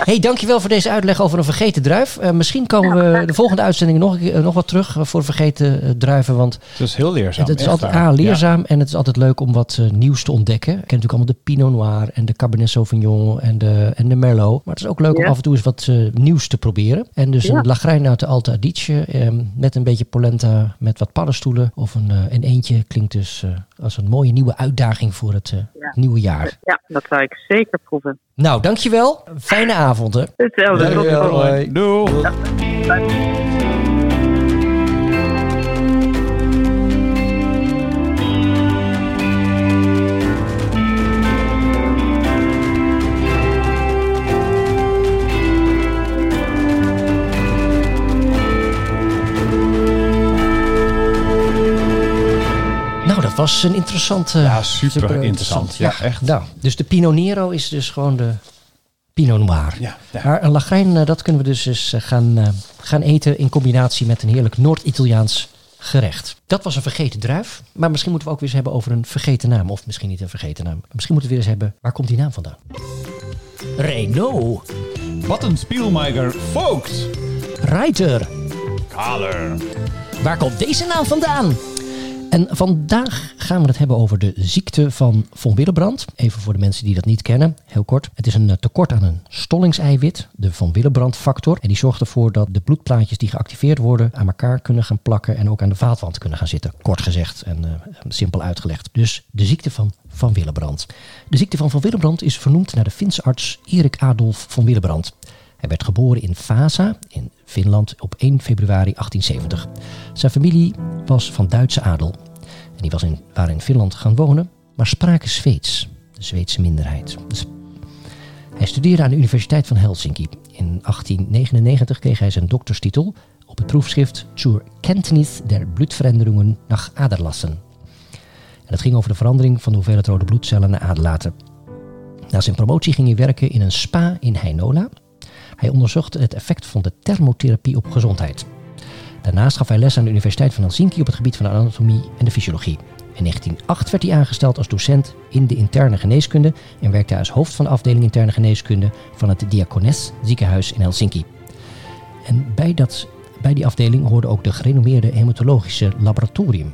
hey, dankjewel voor deze uitleg over een vergeten druif. Eh, misschien komen we de volgende uitzending nog, een keer- eh, nog wat terug eh, voor vergeten druiven. Want Het is heel leerzaam. het is altijd waar. A, leerzaam en het is altijd leuk om wat nieuws te ontdekken. Je kent natuurlijk allemaal de Pinot Noir en de Cabernet Sauvignon en de, en de Merlot. Maar het is ook leuk om af en toe eens wat nieuws te proberen. En dus Ja. een lagrijn uit de Alta Adige eh, met een beetje polenta met wat paddenstoelen. Of een, een eentje klinkt dus eh, als een mooie nieuwe uitdaging voor het eh, Ja. nieuwe jaar. Ja, dat zou ik zeker proeven. Nou, dankjewel. Fijne avond hè. Hetzelfde. Dankjewel. Doei. Nou, dat was een interessante... Ja, super interessant. Ja, echt. Nou, dus de Pinot Nero is dus gewoon de Pinot Noir. Ja, ja. Maar een lagrijn, eh, dat kunnen we dus eens eh, gaan, eh, gaan eten in combinatie met een heerlijk Noord-Italiaans gerecht. Dat was een vergeten druif. Maar misschien moeten we ook weer eens hebben over een vergeten naam. Of misschien niet een vergeten naam. Misschien moeten we weer eens hebben, waar komt die naam vandaan? Renault. Wat Spielmeiger Vogt. Reiter. Kaler. Waar komt deze naam vandaan? En vandaag gaan we het hebben over de ziekte van von Willebrand. Even voor de mensen die dat niet kennen, heel kort. Het is een eh, tekort aan een stollingseiwit, de von Willebrand factor. En die zorgt ervoor dat de bloedplaatjes die geactiveerd worden aan elkaar kunnen gaan plakken en ook aan de vaatwand kunnen gaan zitten. Kort gezegd en eh, simpel uitgelegd. Dus de ziekte van van Willebrand. De ziekte van van Willebrand is vernoemd naar de Finse arts Erik Adolf van Willebrand. Hij werd geboren in Vasa in Finland op 1 februari 1870. Zijn familie was van Duitse adel. En die was in, waren in Finland gaan wonen, maar spraken Zweeds, de Zweedse minderheid. Dus hij studeerde aan de Universiteit van Helsinki. In 1899 kreeg hij zijn dokterstitel op het proefschrift Zur Kenntnis der Bloedveränderungen nach Aderlassen. En dat ging over de verandering van de hoeveelheid rode bloedcellen naar aderlaten. Na zijn promotie ging hij werken in een spa in Heinola. Hij onderzocht het effect van de thermotherapie op gezondheid. Daarnaast gaf hij les aan de Universiteit van Helsinki op het gebied van de anatomie en de fysiologie. In 1908 werd hij aangesteld als docent in de interne geneeskunde en werkte hij als hoofd van de afdeling interne geneeskunde van het Diakones ziekenhuis in Helsinki. En bij, dat, bij die afdeling hoorde ook de gerenommeerde hematologische laboratorium.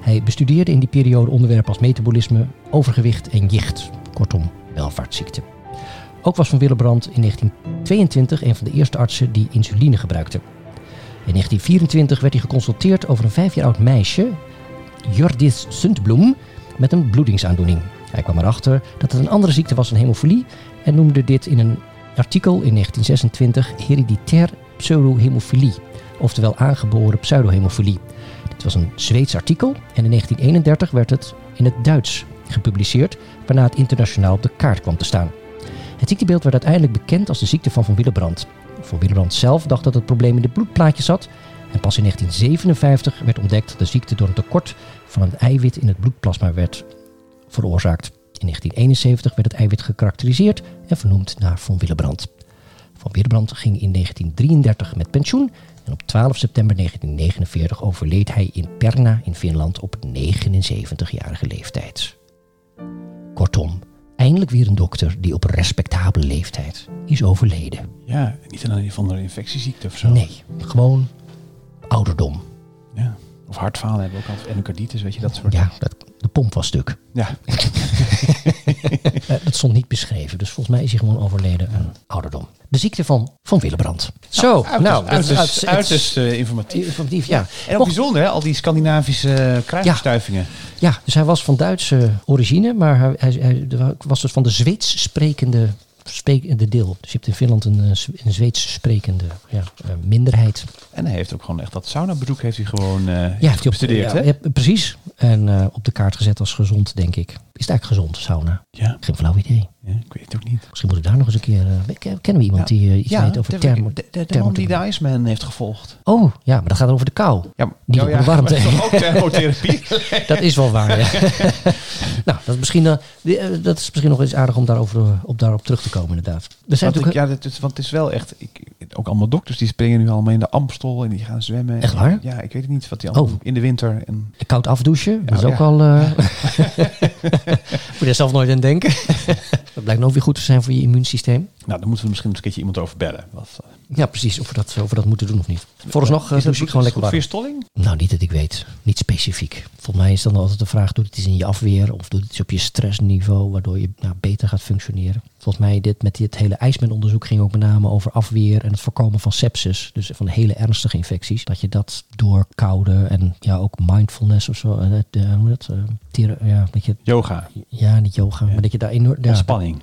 Hij bestudeerde in die periode onderwerpen als metabolisme, overgewicht en jicht. Kortom, welvaartsziekte. Ook was Van Willebrand in 1922 een van de eerste artsen die insuline gebruikte. In 1924 werd hij geconsulteerd over een vijf jaar oud meisje, Jordis Sundblom, met een bloedingsaandoening. Hij kwam erachter dat het een andere ziekte was dan hemofilie en noemde dit in een artikel in 1926 hereditair pseudohemofilie, oftewel aangeboren pseudohemofilie. Dit was een Zweeds artikel en in 1931 werd het in het Duits gepubliceerd, waarna het internationaal op de kaart kwam te staan. Het ziektebeeld werd uiteindelijk bekend als de ziekte van Van Willebrand. Van Willebrand zelf dacht dat het probleem in de bloedplaatjes zat en pas in 1957 werd ontdekt dat de ziekte door een tekort van een eiwit in het bloedplasma werd veroorzaakt. In 1971 werd het eiwit gekarakteriseerd en vernoemd naar Van Willebrand. Van Willebrand ging in 1933 met pensioen en op 12 september 1949 overleed hij in Perna in Finland op 79-jarige leeftijd. Kortom, eindelijk weer een dokter die op respectabele leeftijd is overleden. Ja, niet aan een van een infectieziekte of zo. Nee, gewoon ouderdom. Ja. Of hartfalen hebben we ook altijd. Endocarditis, weet je, dat soort. Ja, dat, de pomp was stuk. Ja. Eh, dat stond niet beschreven, dus volgens mij is hij gewoon overleden aan ouderdom. De ziekte van Van Willebrand. Zo, Uiterst- nou, dat is uiterst, uiterst- uiterst eh, informatief. informatief, ja. En ook Mocht- bijzonder, hè? al die Scandinavische eh, kruisbestuivingen. Ja, dus hij was van Duitse origine, maar hij, hij, hij was dus van de Zweeds sprekende, sprekende deel. Dus je hebt in Finland een, eh, een Zweeds sprekende ja, eh, minderheid. En hij heeft ook gewoon echt dat sauna-bezoek heeft hij gewoon eh Ja, heeft hij op, bestudeerd, ja, hè? ja, precies. En op de kaart gezet als gezond, denk ik. Is het eigenlijk gezond, sauna? Ja, Geen flauw idee. ja, ik weet het ook niet. Misschien moeten we daar nog eens een keer... eh, ken- kennen we iemand Ja. die eh, iets ja, weet over thermo... de, de, de man die de Iceman heeft gevolgd. Oh, ja, maar dat gaat over de kou. Ja, Niet oh de warmte. dat is toch ook thermotherapie? Dat is wel waar, ja. nou, dat is, misschien, eh, die, dat is misschien nog eens aardig om daarover, op, daarop terug te komen, inderdaad. Er zijn Want, ik, natuurlijk... ja, dat is, want het is wel echt... Ik, ook allemaal dokters die springen nu allemaal in de Amstel en die gaan zwemmen. Echt waar? Ja, ik weet het niet wat die allemaal Oh. in de winter. En, Koud afdouchen, dat is Ja, ook al... eh Moet je er zelf nooit aan denken. dat blijkt ook weer goed te zijn voor je immuunsysteem. nou, dan moeten we misschien een keertje iemand over bellen. Wat, eh, Ja, precies. Of we dat, of we dat moeten doen of niet. Vooralsnog uh, is douche ik gewoon lekker warm. stolling? Nou, niet dat ik weet. Niet specifiek. Volgens mij is dan altijd de vraag, doet het iets in je afweer? Of doet het iets op je stressniveau, waardoor je nou, beter gaat functioneren? Volgens mij, dit, met dit hele IJsman-onderzoek ging ook met name over afweer en het voorkomen van sepsis. Dus van hele ernstige infecties. Dat je dat door koude en ja, ook mindfulness of zo. eh, hoe heet dat? eh, ja, dat je, Yoga, ja, niet yoga, maar dat je daar enorm... Ja, ontspanning.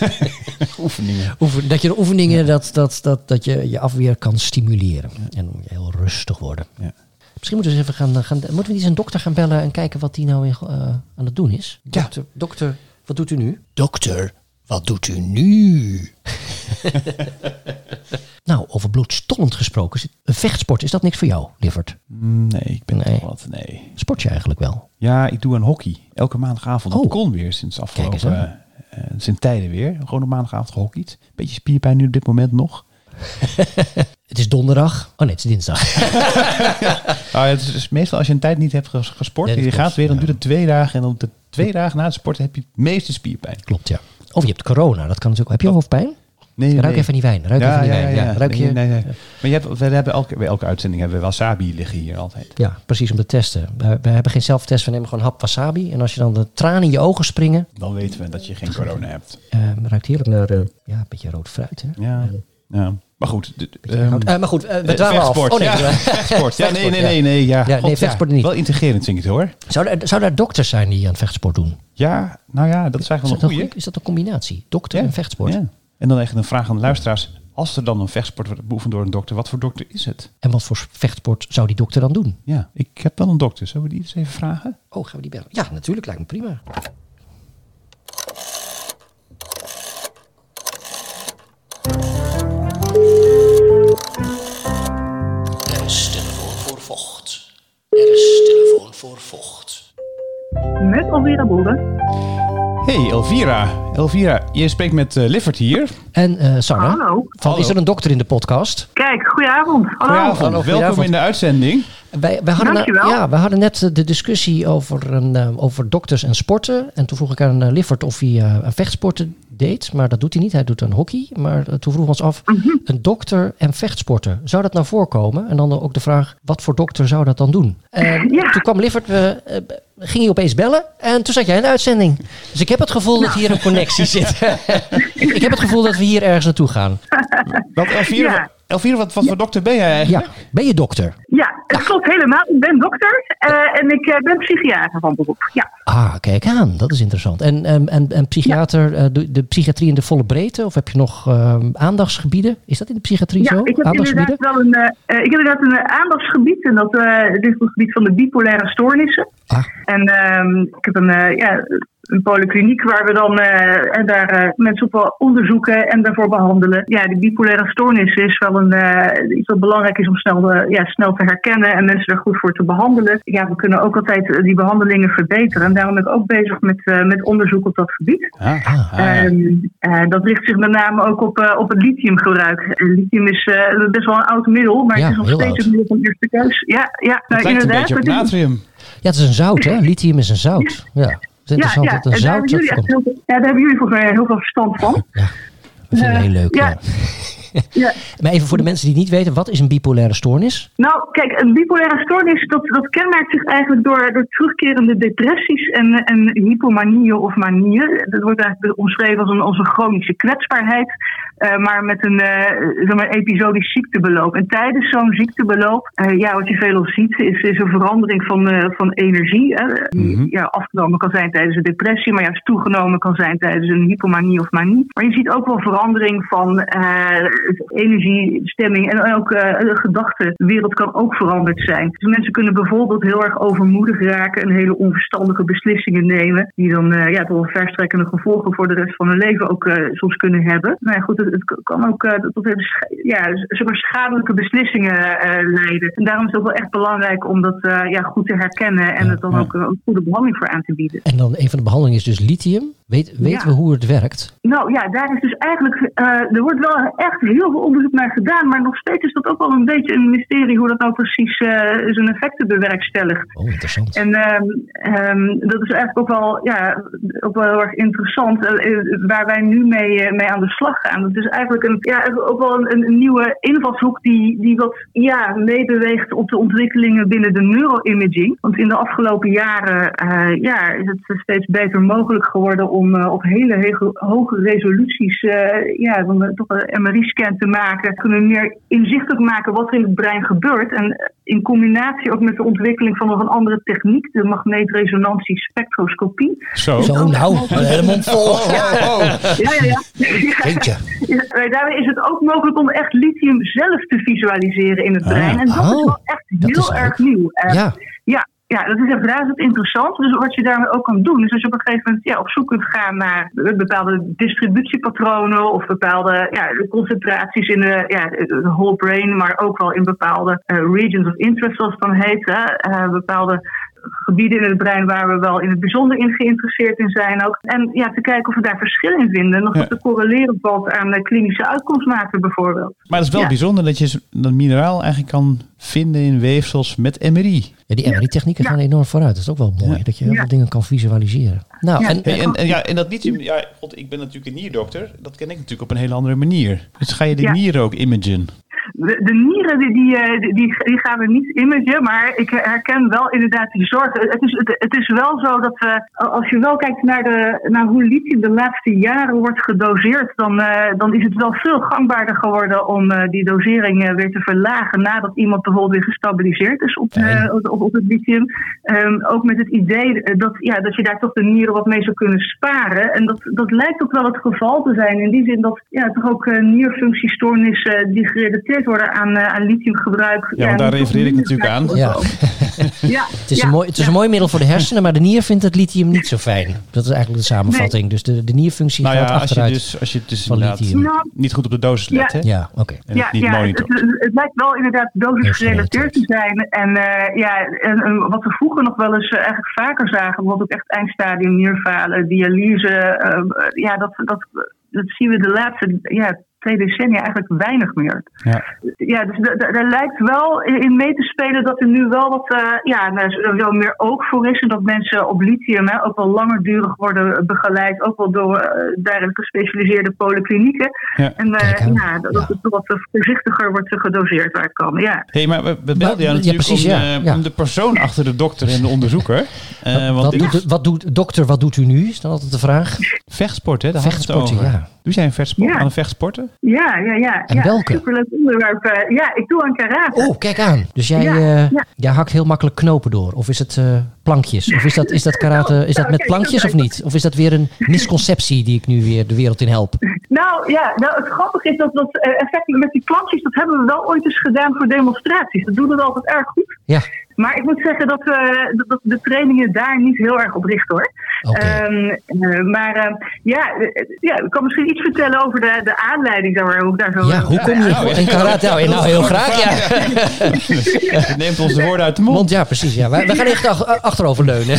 Oefeningen. Oefen, dat je de oefeningen, dat, dat, dat, dat je je afweer kan stimuleren. En heel rustig worden. Ja. Misschien moeten we eens even gaan, gaan moeten we eens een dokter gaan bellen en kijken wat die nou in, eh, aan het doen is. Ja. Dokter, dokter, wat doet u nu? Dokter, wat doet u nu? nou, over bloedstollend gesproken. Een vechtsport, is dat niks voor jou, Lievert? Mm, Nee, ik ben Nee. wat. Nee. Sport je eigenlijk wel? Ja, ik doe aan hockey. Elke maandagavond. Oh. Dat kon weer sinds afgelopen... Eens eh, sinds tijden weer. Gewoon op maandagavond gehockeyd. Beetje spierpijn nu op dit moment nog. Het is donderdag. Oh nee, het is dinsdag. Nou, het is dus meestal als je een tijd niet hebt ges- gesport Nee, je gaat weer, dan duurt het twee dagen. En dan de twee dagen na het sporten heb je het meeste spierpijn. Klopt, ja. Of je hebt corona, dat kan natuurlijk. Heb je hoofdpijn? Nee, Ruik even die wijn. Ruik even die wijn. Ja, ruik nee, je... nee. Maar je hebt, we hebben elke, bij elke uitzending hebben we wasabi liggen hier altijd. Ja, precies om te testen. We, we hebben geen zelftest, we nemen gewoon hap wasabi. En als je dan de tranen in je ogen springen, Dan weten we dat je geen corona hebt. eh ruikt heerlijk naar eh, ja, een beetje rood fruit. Hè? Ja, ja. Maar goed. de- goud. Eh, maar goed, eh, we dwalen af. vechtsport, Oh, nee, ja. Vechtsport. Ja, nee, nee, nee, nee. Ja, Ja, nee, vechtsport niet. Wel integrerend vind ik het hoor. Zou er, zou er dokters zijn die aan vechtsport doen? Ja, nou ja, dat is eigenlijk wel een goeie? is dat een combinatie? Dokter en vechtsport? Ja. En dan echt een vraag aan de luisteraars. Als er dan een vechtsport wordt beoefend door een dokter, wat voor dokter is het? En wat voor vechtsport zou die dokter dan doen? Ja, ik heb wel een dokter. Zullen we die eens even vragen? Oh, gaan we die bellen? Ja, natuurlijk, lijkt me prima. Voor vocht. Met Alvera Boeren. Hey Elvira. Elvira, je spreekt met eh Liffert hier. En eh Sanne, Hallo. van, Hallo. is er een dokter in de podcast? Kijk, goedenavond. Hallo. Goedenavond. Hallo, Welkom goedenavond. in de uitzending. Wij, wij hadden, Dankjewel. ja, we hadden net eh, de discussie over, een, eh, over dokters en sporten. En toen vroeg ik aan uh, Liffert of hij eh, aan vechtsporten deed, maar dat doet hij niet. Hij doet dan hockey. Maar toen vroegen we ons af, Mhm. een dokter en vechtsporter, zou dat nou voorkomen? En dan ook de vraag, wat voor dokter zou dat dan doen? En Ja. toen kwam Liffert, eh, eh, ging hij opeens bellen en toen zat jij in de uitzending. Dus ik heb het gevoel dat hier een connectie zit. ik, heb het gevoel dat we hier ergens naartoe gaan. Want Elvire, Ja. Elvire wat, wat voor dokter ben jij Ja, eigenlijk? ben je dokter? Ja, het klopt helemaal. Ik ben dokter eh, en ik eh, ben psychiater van beroep. Ja. Ah, kijk aan, dat is interessant. En, en, en, en psychiater, eh, de, de psychiatrie in de volle breedte? Of heb je nog ehm, aandachtsgebieden? Is dat in de psychiatrie Ja, zo? ik heb Aandachtsgebieden? inderdaad wel een, ik heb inderdaad een aandachtsgebied. En dat eh, is het gebied van de bipolaire stoornissen. Ah. En ehm, ik heb een, eh, ja, een polykliniek waar we dan eh, en daar eh, mensen op wel onderzoeken en daarvoor behandelen. Ja, die bipolaire stoornis is wel een, eh, iets wat belangrijk is om snel, eh, ja, snel te herkennen en mensen er goed voor te behandelen. Ja, we kunnen ook altijd die behandelingen verbeteren. En daarom ben ik ook bezig met, eh, met onderzoek op dat gebied. Ah, Ah. ah. Ehm, eh, dat richt zich met name ook op, eh, op het lithiumgebruik. Lithium is eh, best wel een oud middel, maar Ja, het is nog steeds oud. een middel van eerste keus. Ja, ja het nou, lijkt een inderdaad. beetje op het is- natrium. Ja, het is een zout, hè? Lithium is een zout. Ja, is Ja, interessant ja, dat en daar hebben, zout jullie dat echt komt. heel, veel- ja, daar hebben jullie volgens mij heel veel verstand van. Dat vind ik Eh, heel leuk, ja. Ja. Maar even voor de mensen die het niet weten, wat is een bipolaire stoornis? Nou, kijk, een bipolaire stoornis, dat, dat kenmerkt zich eigenlijk door, door terugkerende depressies en, en hypomanieën of manieën. Dat wordt eigenlijk omschreven als een, als een chronische kwetsbaarheid, eh, maar met een eh, zeg maar, episodisch ziektebeloop. En tijdens zo'n ziektebeloop, eh, ja, wat je veelal ziet, is, is een verandering van, eh, van energie. Hè, die ja, afgenomen kan zijn tijdens een depressie, maar juist toegenomen kan zijn tijdens een hypomanie of manie. Maar je ziet ook wel verandering van eh, energie, stemming en ook eh, de gedachtenwereld kan ook veranderd zijn. Dus mensen kunnen bijvoorbeeld heel erg overmoedig raken en hele onverstandige beslissingen nemen, die dan eh, ja, toch verstrekkende gevolgen voor de rest van hun leven ook eh, soms kunnen hebben. Nou ja, goed, het, het kan ook tot hele ja, zeg maar schadelijke beslissingen leiden. En daarom is het ook wel echt belangrijk om dat ja, goed te herkennen en het dan ook een goede behandeling voor aan te bieden. En dan een van de behandelingen is dus lithium. Weet, weten Ja. we hoe het werkt? Nou ja, daar is dus eigenlijk, eh, er wordt wel echt heel veel onderzoek naar gedaan, maar nog steeds is dat ook wel een beetje een mysterie hoe dat nou precies eh, zijn effecten bewerkstelligt. Oh, interessant. En ehm, ehm, dat is eigenlijk ook wel, ja, ook wel heel erg interessant eh, waar wij nu mee, mee aan de slag gaan. Het is eigenlijk een, ja, ook wel een, een nieuwe invalshoek die, die wat ja, meebeweegt op de ontwikkelingen binnen de neuroimaging. Want in de afgelopen jaren ja, is het steeds beter mogelijk geworden om eh, op hele hege- hoge resoluties eh, ja, eh, toch een MRI-scan te maken. Kunnen meer inzichtelijk maken wat er in het brein gebeurt. En in combinatie ook met de ontwikkeling van nog een andere techniek, de magneetresonantie-spectroscopie. Zo. Zo, nou, een hele mond vol. Oh, oh, oh. Ja, ja, ja. Eentje. Ja, eh, Daarmee is het ook mogelijk om echt lithium zelf te visualiseren in het Ah. brein. En dat Oh, is wel echt heel erg nieuw. Ja, ja, ja, dat is razend interessant. Dus wat je daarmee ook kan doen, is als je op een gegeven moment ja, op zoek kunt gaan naar bepaalde distributiepatronen of bepaalde ja, concentraties in de, ja, de whole brain, maar ook wel in bepaalde eh, regions of interest, zoals het dan heet. Hè, eh, bepaalde gebieden in het brein waar we wel in het bijzonder in geïnteresseerd in zijn ook. En ja, te kijken of we daar verschil in vinden. Nog Ja. te correleren valt aan eh, klinische uitkomstmaten bijvoorbeeld. Maar het is wel Ja. bijzonder dat je dat mineraal eigenlijk kan vinden in weefsels met MRI. ja die MRI-technieken gaan enorm vooruit. Dat is ook wel mooi, Ja. dat je heel Ja. veel dingen kan visualiseren. Nou, Ja. en, Hey, en, en, ja, en dat lithium, ja, god, ik ben natuurlijk een nierdokter. Dat ken ik natuurlijk op een hele andere manier. Dus ga je de Ja. nieren ook imagen? De, de nieren die, die, eh, die, gaan we niet imagen, maar ik herken wel inderdaad die zorg. Het is, het, het is wel zo dat we, als je wel kijkt naar, de, naar hoe lithium de laatste jaren wordt gedoseerd, dan, eh, dan is het wel veel gangbaarder geworden om eh, die dosering eh, weer te verlagen nadat iemand bijvoorbeeld weer gestabiliseerd is op, eh, op, op het lithium. Ehm, ook met het idee eh, dat, ja, dat je daar toch de nieren wat mee zou kunnen sparen. En dat, dat lijkt ook wel het geval te zijn. In die zin dat ja, toch ook eh, nierfunctiestoornissen die gerelateerd worden aan, eh, aan lithiumgebruik. Ja, want daar refereer ik natuurlijk aan. Ja. ja, het is, ja, een, mooi, het is ja. een mooi middel voor de hersenen, maar de nier vindt het lithium niet zo fijn. Dat is eigenlijk de samenvatting. Dus de, de nierfunctie Nou ja, gaat als je achteruit. dus, als je dus van inderdaad lithium. Nou, niet goed op de dosis let, Ja. hè? Ja, oké. Ja, het niet ja het, monitort. het, het lijkt wel inderdaad dosisgerelateerd te zijn. En, eh, ja, en, en wat we vroeger nog wel eens eh, eigenlijk vaker zagen, bijvoorbeeld ook echt eindstadium nierfalen, dialyse. eh, ja, dat, dat, dat zien we de laatste ja, twee decennia eigenlijk weinig meer. Ja. Ja, dus daar lijkt wel in mee te spelen dat er nu wel wat eh, ja, sowieso meer oog voor is. En dat mensen op lithium hè, ook wel langdurig worden begeleid. Ook wel door eh duidelijk gespecialiseerde polyklinieken. Ja. En eh, Kijk ja, dat, dat het wat voorzichtiger wordt gedoseerd waar het kan. Ja. Hey, maar we, we belden jou ja, natuurlijk precies, om, ja, ja. om de persoon achter de dokter en de onderzoeker. Eh, want wat, dit doet, wat doet, dokter, wat doet u nu? Is dan altijd de vraag. vechtsport, hè? Over. ja. Doe jij een vechtsport, Ja. aan een vechtsporten? Ja, ja, ja. En ja, welke? Superleuk onderwerp. Eh, ja, ik doe aan karate. Oh, kijk aan. Dus jij, Ja, eh, ja. jij hakt heel makkelijk knopen door. Of is het eh, plankjes? Of is dat, is dat karate, is dat met oké, plankjes of niet? Of is dat weer een misconceptie die ik nu weer de wereld in help? Nou ja, nou, het grappige is dat dat effect met die plankjes, dat hebben we wel ooit eens gedaan voor demonstraties. Dat doen we altijd erg goed. Ja, Maar ik moet zeggen dat, we dat- dat de trainingen daar niet heel erg op richten hoor. Ehm, eh, maar eh, ja, eh, ja, ik kan misschien iets vertellen over de, de aanleiding. Maar, hoe ik daar zo Ja, hoe kom je in karate? Nou, nou, heel graag, ja. Neemt ons de woorden uit de mond. Mond, ja, precies. Ja. Wij gaan echt ach- achteroverleunen.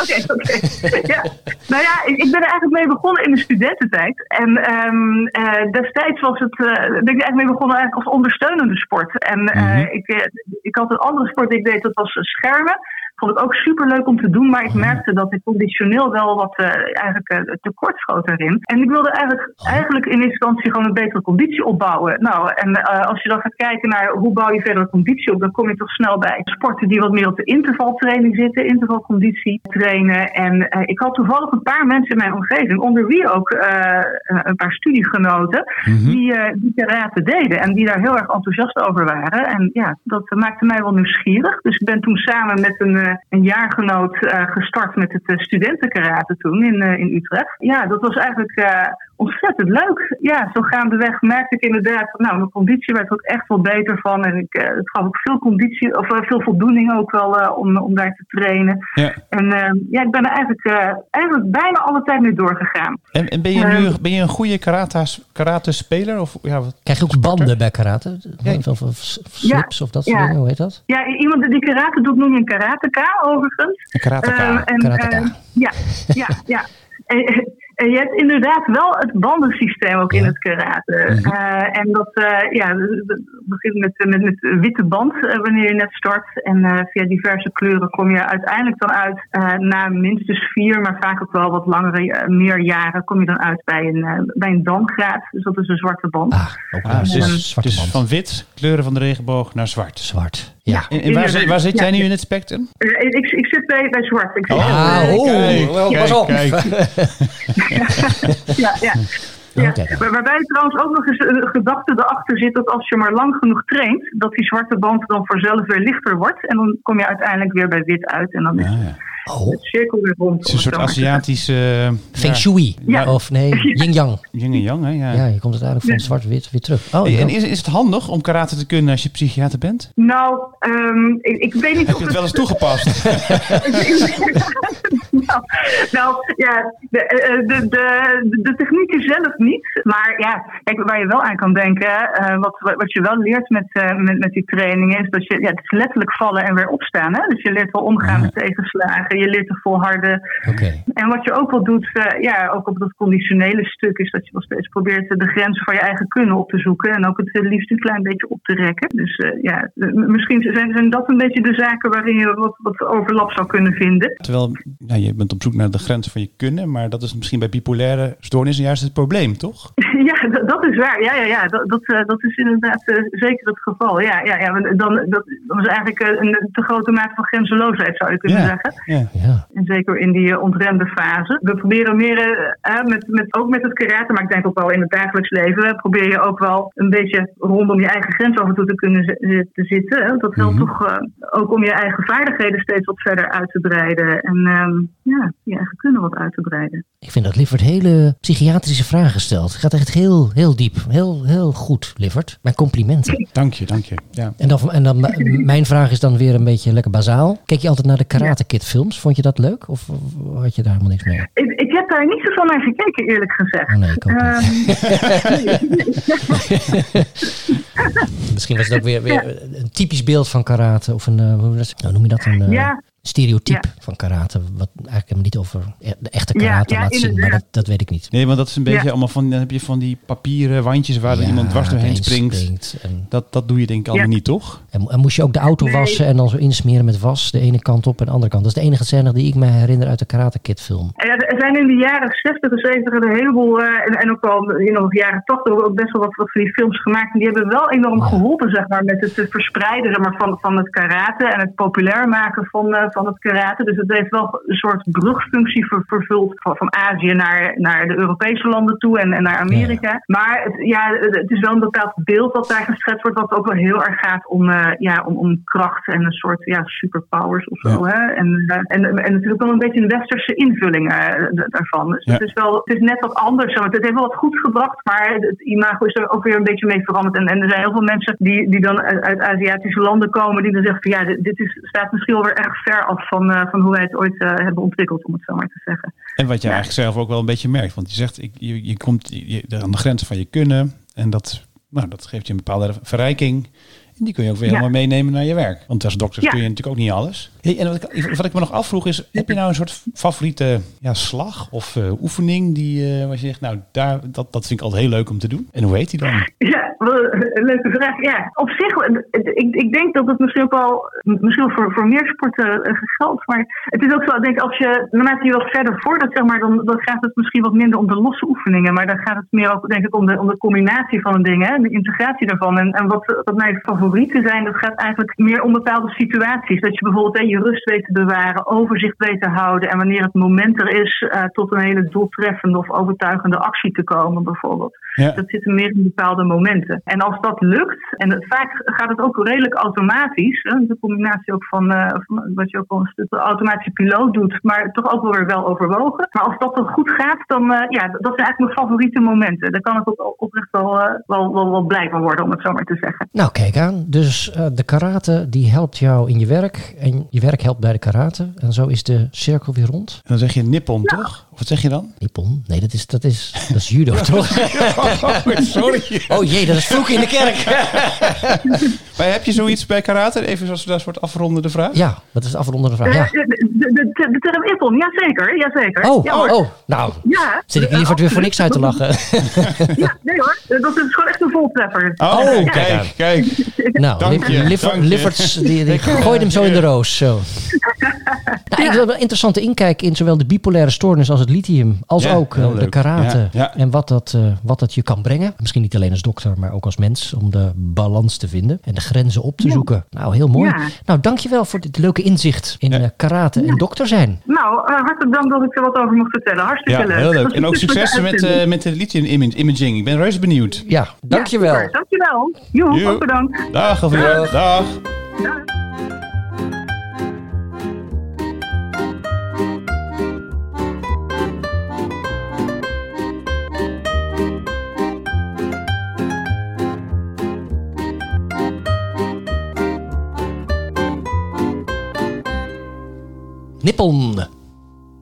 Oké, oké. Ja. Nou ja, ik, ik ben er eigenlijk mee begonnen in de studententijd. En ehm, eh, destijds was het, eh, ben ik er eigenlijk mee begonnen eigenlijk als ondersteunende sport. En eh, Mhm. ik, eh, ik had een andere sport die ik dat was schermen. Vond ik ook super leuk om te doen, maar ik merkte dat ik conditioneel wel wat eh, eigenlijk eh, tekort schoot erin. En ik wilde eigenlijk, eigenlijk in eerste instantie gewoon een betere conditie opbouwen. Nou, en eh, als je dan gaat kijken naar hoe bouw je verder conditie op, dan kom je toch snel bij sporten die wat meer op de intervaltraining zitten, intervalconditie trainen. En ik had toevallig een paar mensen in mijn omgeving, onder wie ook een paar studiegenoten, die, eh die karate deden en die daar heel erg enthousiast over waren. En ja, dat maakte mij wel nieuwsgierig. Dus ik ben toen samen met een, een jaargenoot eh, gestart met het eh, studentenkarate toen in, eh, in Utrecht. Ja, dat was eigenlijk eh, ontzettend leuk. Ja, zo gaandeweg merkte ik inderdaad, van, nou, mijn conditie werd er ook echt wel beter van. En ik, eh, het gaf ook veel conditie, of eh, veel voldoening ook wel eh, om, om daar te trainen. Ja. En eh, ja, ik ben er eigenlijk, eh, eigenlijk bijna alle tijd mee doorgegaan. En, en ben je nu ben je een goede karate, karate speler? Of, ja, wat? Krijg je ook banden bij karate? Ja. Of, of, of slips of dat soort Ja. dingen, hoe heet dat? Ja, iemand die karate doet noem je een karateka overigens. Een karateka. Eh, en, Karateka. eh, ja, ja, ja. Je hebt inderdaad wel het bandensysteem ook in het karate. Mhm. Eh, en dat eh, ja, begint met, met, met witte band eh, wanneer je net start. En eh, via diverse kleuren kom je uiteindelijk dan uit eh, na minstens vier, maar vaak ook wel wat langere, eh, meer jaren, kom je dan uit bij een, eh, bij een dangraad. Dus dat is een zwarte band. Ah, ook Ah, dus, zwarte dus band. van wit, kleuren van de regenboog, naar zwart. Zwart. Ja. En, en waar, zit, waar zit Ja. jij nu in het spectrum? Eh, ik, ik zit bij, bij zwart. Ik zit, Ah, oh, kijk, wel, kijk, pas op. kijk. ja, ja. Ja. Waar- Waarbij trouwens ook nog eens een gedachte erachter zit dat als je maar lang genoeg traint, dat die zwarte band dan vanzelf weer lichter wordt. En dan kom je uiteindelijk weer bij wit uit. En dan is Ah, ja. Oh, het cirkel weer rond. Het is een soort Aziatische... eh, Feng Shui. Ja. Of nee, Yin Yang. Yin en yang, hè? Ja. Ja, je komt uiteindelijk van zwart-wit weer terug. Oh, Hey, ja. en is, is het handig om karate te kunnen als je psychiater bent? Nou, ehm, ik, ik weet niet Heb of je het wel eens toegepast? nou, nou, ja, de, eh, de, de, de technieken zelf niet. Maar ja, kijk, waar je wel aan kan denken, eh, wat, wat je wel leert met, eh, met, met die trainingen, is dat je, ja, het is letterlijk vallen en weer opstaan. Hè? Dus je leert wel omgaan met tegenslagen, je leert te volharden. En wat je ook wel doet, eh, ja, ook op dat conditionele stuk, is dat je wel steeds probeert de grenzen van je eigen kunnen op te zoeken. En ook het liefst een klein beetje op te rekken. Dus ja, misschien zijn, zijn dat een beetje de zaken waarin je wat, wat overlap zou kunnen vinden. Terwijl ja, je bent op zoek naar de grenzen van je kunnen, maar dat is misschien bij bipolaire stoornissen juist het probleem, toch? Ja, dat, is waar. Ja, ja, ja. Dat, dat, eh, dat is inderdaad eh, zeker het geval. Ja, ja, ja. Dan, dat, dat is eigenlijk eh, een te grote mate van grenzeloosheid, zou je kunnen Ja. zeggen. Ja. Ja. En zeker in die ontremde fase. We proberen meer, met, met, ook met het karate, maar ik denk ook wel in het dagelijks leven, probeer je ook wel een beetje rondom je eigen grens af en toe te kunnen te zitten. hè. Dat helpt Mhm. toch ook om je eigen vaardigheden steeds wat verder uit te breiden. En ehm, ja, je eigen kunnen wat uit te breiden. Ik vind dat Liffert hele psychiatrische vragen stelt. Het gaat echt heel, heel diep. Heel, heel goed, Liffert. Mijn complimenten. Dank je, dank je. Ja. En dan, en dan mijn vraag is dan weer een beetje lekker bazaal. Keek je altijd naar de Karate Kid films? Vond je dat leuk? Of had je daar helemaal niks mee? Ik, ik heb daar niet zoveel naar gekeken, eerlijk gezegd. Oh nee, ik ook niet. Ehm, Misschien was het ook weer, weer een typisch beeld van karate. Of een, eh, hoe dat- nou, noem je dat? Een, eh, Ja. Stereotype van karate. Wat eigenlijk helemaal niet over e- de echte karate ja, laat zien. Maar dat, dat weet ik niet. Nee, want dat is een beetje Ja. allemaal van, dan heb je van die papieren wandjes waar Ja, iemand dwars doorheen doorheen springt. En, Dat, dat doe je denk ik allemaal niet, toch? en, en moest je ook de auto Nee. wassen en dan zo insmeren met was. De ene kant op en de andere kant. Dat is de enige scène die ik me herinner uit de Karate Kid film. Ja, er zijn in de jaren 60 en 70 een heleboel, eh, en, en ook al in de jaren 80 ook best wel wat, wat van die films gemaakt. En die hebben wel enorm geholpen, zeg maar, met het verspreiden zeg maar, van, van het karate en het populair maken van, eh, van het karate. Dus het heeft wel een soort brugfunctie ver- vervuld van, van Azië naar, naar de Europese landen toe en, en naar Amerika. Maar het, ja, het is wel een bepaald beeld dat daar geschetst wordt, wat ook wel heel erg gaat om, eh, ja, om, om kracht en een soort ja, superpowers of zo. Hè? En, eh, en, en natuurlijk wel een beetje een westerse invulling eh, daarvan. Dus het, is wel, het is net wat anders. Het heeft wel wat goed gebracht, maar het imago is er ook weer een beetje mee veranderd. En, en er zijn heel veel mensen die, die dan uit, uit Aziatische landen komen, die dan zeggen van ja, dit, dit is, staat misschien wel weer erg ver af van, eh, van hoe wij het ooit eh, hebben ontwikkeld, om het zo maar te zeggen. En wat je eigenlijk zelf ook wel een beetje merkt. Want je zegt, ik, je, je komt je, aan de grenzen van je kunnen. En dat, nou, dat geeft je een bepaalde verrijking. En die kun je ook weer Ja. helemaal meenemen naar je werk. Want als dokter Ja. kun je natuurlijk ook niet alles. En wat ik, me nog afvroeg is, heb je nou een soort favoriete ja, slag of eh, oefening die eh waar je zegt, nou, daar, dat, dat vind ik altijd heel leuk om te doen. En hoe heet die dan? Ja, een leuke vraag. Ja, op zich, eh, ik, ik denk dat het misschien ook wel, misschien voor, voor meer sporten eh, geldt. Maar het is ook zo, ik denk als je, naarmate je wat verder vordert, zeg maar, dan, dan gaat het misschien wat minder om de losse oefeningen. Maar dan gaat het meer ook, denk ik, om de, om de combinatie van dingen, de integratie daarvan. En, en wat, wat mijn favorieten zijn, dat gaat eigenlijk meer om bepaalde situaties. Dat je bijvoorbeeld je rust weet te bewaren, overzicht weet te houden. En wanneer het moment er is, eh, tot een hele doeltreffende of overtuigende actie te komen, bijvoorbeeld. Ja. Dat zit er meer in bepaalde momenten. En als dat lukt, en het, vaak gaat het ook redelijk automatisch, hè, de combinatie ook van, eh, van wat je ook al een stuk de automatische piloot doet, maar toch ook wel weer wel overwogen. Maar als dat dan goed gaat, dan eh, ja, dat zijn eigenlijk mijn favoriete momenten. Daar kan ik ook oprecht wel, wel, wel, wel blij van worden, om het zo maar te zeggen. Nou, kijk aan. Dus eh, de karate die helpt jou in je werk. En je werk helpt bij de karate. En zo is de cirkel weer rond. En dan zeg je nippon, toch? Wat zeg je dan? Nippon? Nee, dat is, dat is, dat is judo, toch? Oh, sorry. Oh jee, dat is vloeken in de kerk. Maar heb je zoiets bij karate? Even zoals we daar soort afrondende vraag. Ja, dat is de afrondende vraag. Ja. Eh, de, de, de, de term Ippon, jazeker, jazeker. Oh, ja, hoor. oh, nou. Ja, Zit ik liever weer voor niks uit te lachen. Ja, nee hoor, dat is gewoon echt een voltreffer. Oh, Oh, kijk, kijk. Nou, Dank je, je. Die, die gooit hem zo in de roos. Zo. Nou, ik wil wel een interessante inkijk in zowel de bipolaire stoornis als het lithium, als Ja, ook eh, de karate. Ja, ja. En wat dat, eh, wat dat je kan brengen. Misschien niet alleen als dokter, maar ook als mens. Om de balans te vinden en de grenzen op te zoeken. Nou, heel mooi. Ja. Nou, dankjewel voor dit leuke inzicht in Ja. eh, karate en dokter zijn. Nou, hartelijk dank dat ik er wat over mocht vertellen. Hartstikke Ja, leuk. heel leuk. En ook succes met, eh, met de lithium imag- imaging. Ik ben reuze benieuwd. Ja, dankjewel. Dankjewel. Joe, ook bedankt. Dag, Elvira. Dag. Dag. Nippon.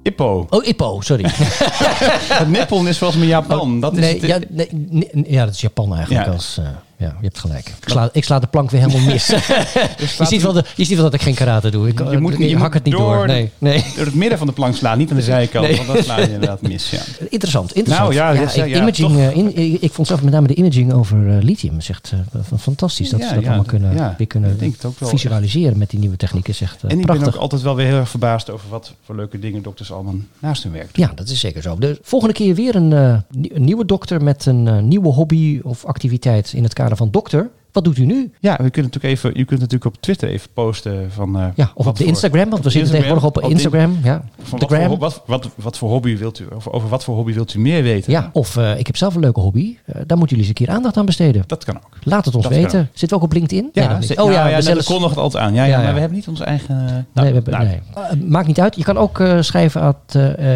Ippo. Oh, Ippo, sorry. Het Nippon is volgens mij Japan. Dat is nee, het- ja, nee, nee, ja, dat is Japan eigenlijk. Ja. Als, eh, ja, je hebt gelijk. Ik sla, ik sla de plank weer helemaal mis. je, ziet wel de, je ziet wel dat ik geen karate doe. Ik, Je moet- ik je hak moet het niet door. door- Nee, nee. Door het midden van de plank slaan, niet aan de zijkant. Nee. Want dan sla je inderdaad mis. Ja. Interessant, interessant. Nou, ja, dat ja, imaging, toch. eh, in, ik vond zelf met name de imaging over eh, lithium. echt eh, fantastisch dat Ja, ze dat ja, allemaal kunnen, ja, weer kunnen visualiseren met die nieuwe technieken. Eh, En ik prachtig. ben ook altijd wel weer heel erg verbaasd over wat voor leuke dingen dokters allemaal naast hun werk doen. Ja, dat is zeker zo. De volgende keer weer een, eh, nie- een nieuwe dokter met een nieuwe hobby of activiteit in het kader van dokter. Wat doet u nu? Ja, we kunnen natuurlijk even, je kunt natuurlijk op Twitter even posten van... eh, Ja, of op de voor- Instagram, want we zitten tegenwoordig op op de- Instagram. Ja, Van de wat, voor, wat, wat, wat voor hobby wilt u, of over wat voor hobby wilt u meer weten? Ja, of eh, ik heb zelf een leuke hobby. Eh, daar moeten jullie eens een keer aandacht aan besteden. Dat kan ook. Laat het ons Dat weten. Zitten we ook op LinkedIn? Ja, nee, dat ze- niet. Oh nou ja, ja, zelfs- nog altijd aan. Ja, ja, maar we hebben niet onze eigen... nou, nee, we hebben, nou, nee. Maakt niet uit. Je kan ook schrijven aan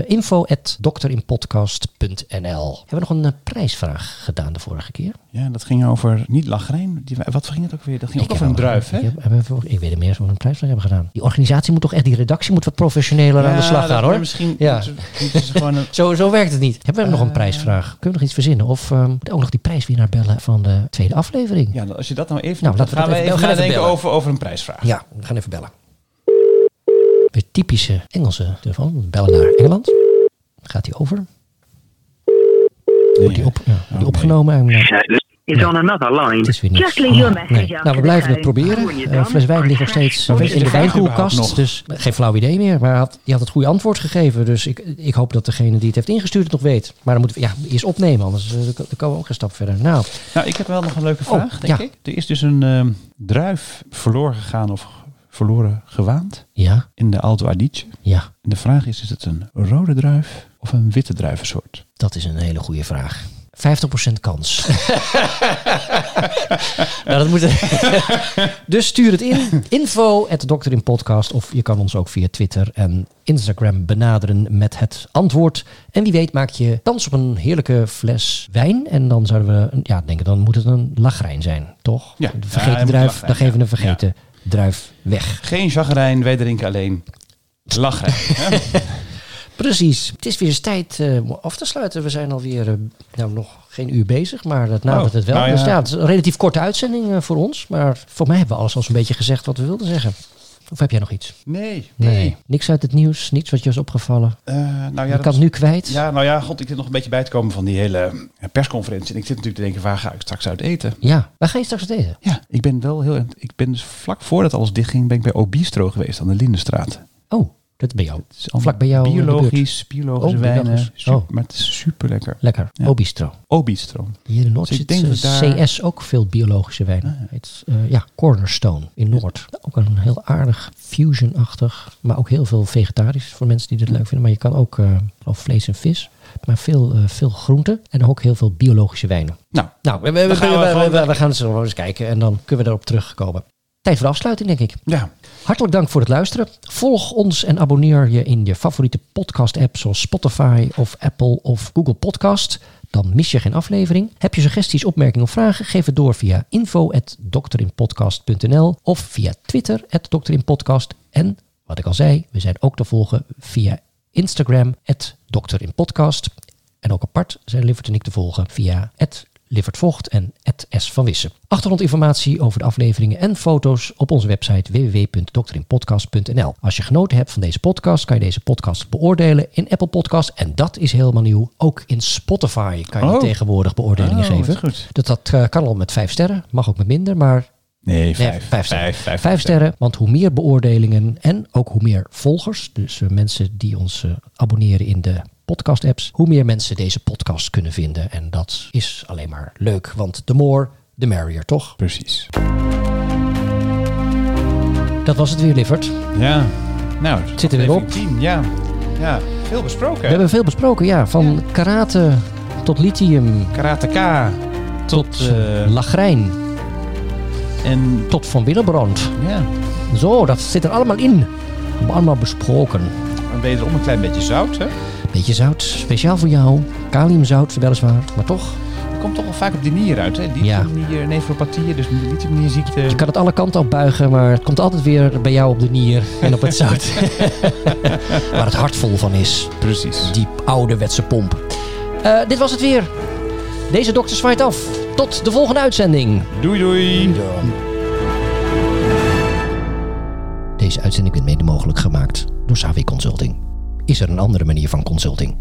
info.dokterinpodcast.nl. Hebben we nog een prijsvraag gedaan de vorige keer? Ja, dat ging over niet lagrijn. Die, wat ging het ook weer? Dat ging ook Ik over een druif, hè? Ik, weet niet meer eens of we een prijsvraag hebben gedaan. Die organisatie moet toch echt, die redactie moet wat professioneler aan de slag gaan hoor. Misschien Ja. moeten ze- moeten ze gewoon een... Zo, zo werkt het niet. Hebben we nog een Eh. prijsvraag? Kunnen we nog iets verzinnen? Of ehm, moet ook nog die prijswinnaar bellen van de tweede aflevering? Ja, als je dat nou even... Nou, laten we gaan we even- gaan even bellen. over, over een prijsvraag. Ja, we gaan even bellen. We typische Engelse telefoon. Bellen naar Engeland. Gaat die over? Wordt die, op, ja, wordt die nee. opgenomen? En, is on another line. het is weer niks. Just leave your Oh, message nee. Nou, we blijven het proberen. You're Eh, fles wijn ligt nog steeds Oh, in de de wijnkoelkast. Dus geen flauw idee meer. Maar had, die had het goede antwoord gegeven. Dus ik, ik hoop dat degene die het heeft ingestuurd het nog weet. Maar dan moeten we ja, eerst opnemen. Anders eh, dan komen we ook geen stap verder. Nou, Nou, ik heb wel nog een leuke vraag, denk ja. ik. Er is dus een ehm, druif verloren gegaan of verloren gewaand ja, in de Alto Adige. ja. En de vraag is, is het een rode druif of een witte druivensoort? Dat is een hele goede vraag. 50% kans. nou, dat moet dus stuur het in. Info at Dokter in Podcast. Of je kan ons ook via Twitter en Instagram benaderen met het antwoord. En wie weet maak je kans op een heerlijke fles wijn. En dan zouden we, ja, denken dan moet het een lagrijn zijn, toch? Ja. De vergeten druif, dan geven we een ja. vergeten druif weg. Geen chagrijn, wij drinken alleen lachen. Precies. Het is weer eens tijd eh, om af te sluiten. We zijn alweer uh, nou, nog geen uur bezig, maar dat nadert Oh, het wel. nou ja. Dus ja, het is een relatief korte uitzending uh, voor ons. Maar voor mij hebben we alles al zo'n beetje gezegd wat we wilden zeggen. Of heb jij nog iets? Nee, nee. Niks uit het nieuws? Niets wat je is opgevallen? Uh, nou ja, je kan het nu kwijt? Ja, nou ja, god, ik zit nog een beetje bij te komen van die hele persconferentie. En ik zit natuurlijk te denken, waar ga ik straks uit eten? Ja, waar ga je straks uit eten? Ja, ik ben wel heel... Ik ben dus vlak voordat alles dichtging, ben ik bij Obistro geweest aan de Lindenstraat. Oh, dat bij jou. Het Vlak bij jou de Biologisch, biologische Oh, wijnen. Super- Oh. Maar het is super lekker. Lekker. Ja. Obistro. Obistro. Hier in Noord Dus ik zit denk eh, dat daar- CS ook veel biologische wijnen. Het is, eh, ja, Cornerstone in Noord. Ook een heel aardig fusion-achtig. Maar ook heel veel vegetarisch voor mensen die dit leuk vinden. Maar je kan ook eh, geloof vlees en vis. Maar veel, eh, veel groenten. En ook heel veel biologische wijnen. Nou, Nou, we, we, we, gaan we we- we- gaan eens kijken. En dan kunnen we erop terugkomen. Tijd voor de afsluiting, denk ik. ja. Hartelijk dank voor het luisteren. Volg ons en abonneer je in je favoriete podcast-app zoals Spotify of Apple of Google Podcast. Dan mis je geen aflevering. Heb je suggesties, opmerkingen of vragen? Geef het door via info.doktorinpodcast.nl of via Twitter @doktorinpodcast. En wat ik al zei, we zijn ook te volgen via Instagram @doktorinpodcast. En ook apart zijn Liffert en ik te volgen via Liffert Vocht en S van Wissen. Achtergrondinformatie over de afleveringen en foto's op onze website www.doktorinpodcast.nl. Als je genoten hebt van deze podcast, kan je deze podcast beoordelen in Apple Podcast. En dat is helemaal nieuw. Ook in Spotify kan je Oh. tegenwoordig beoordelingen Oh, geven. Dat, dat eh, kan al met vijf sterren, mag ook met minder, maar Nee, Nee, vijf. vijf sterren. Vijf, Vijf sterren, want hoe meer beoordelingen en ook hoe meer volgers, dus eh, mensen die ons eh, abonneren in de podcast-apps, hoe meer mensen deze podcast kunnen vinden. En dat is alleen maar leuk, want the more, the merrier, toch? Precies. Dat was het weer, Liffert. Ja. Nou, zit er weer op. aflevering 10, ja. Ja, veel besproken. We hebben veel besproken, ja. Van karate tot lithium, Karateka tot... tot eh, lagrijn, en tot Van Willebrand. ja, Zo, dat zit er allemaal in. Hebben we allemaal besproken. dan wederom een klein beetje zout, hè? Beetje zout, speciaal voor jou. Kaliumzout, weliswaar, maar toch. Dat komt toch wel vaak op de nier uit, hè? Ja. Lithiumnier, nefropathie, dus lithiumnierziekte. Je kan het alle kanten op buigen, maar het komt altijd weer bij jou op de nier en op het zout. Waar het hart vol van is. Precies. Die ouderwetse pomp. Eh, dit was het weer. Deze dokter zwaait af. Tot de volgende uitzending. Doei doei. Deze uitzending werd mede mogelijk gemaakt door Savi Consulting. Is er een andere manier van consulting?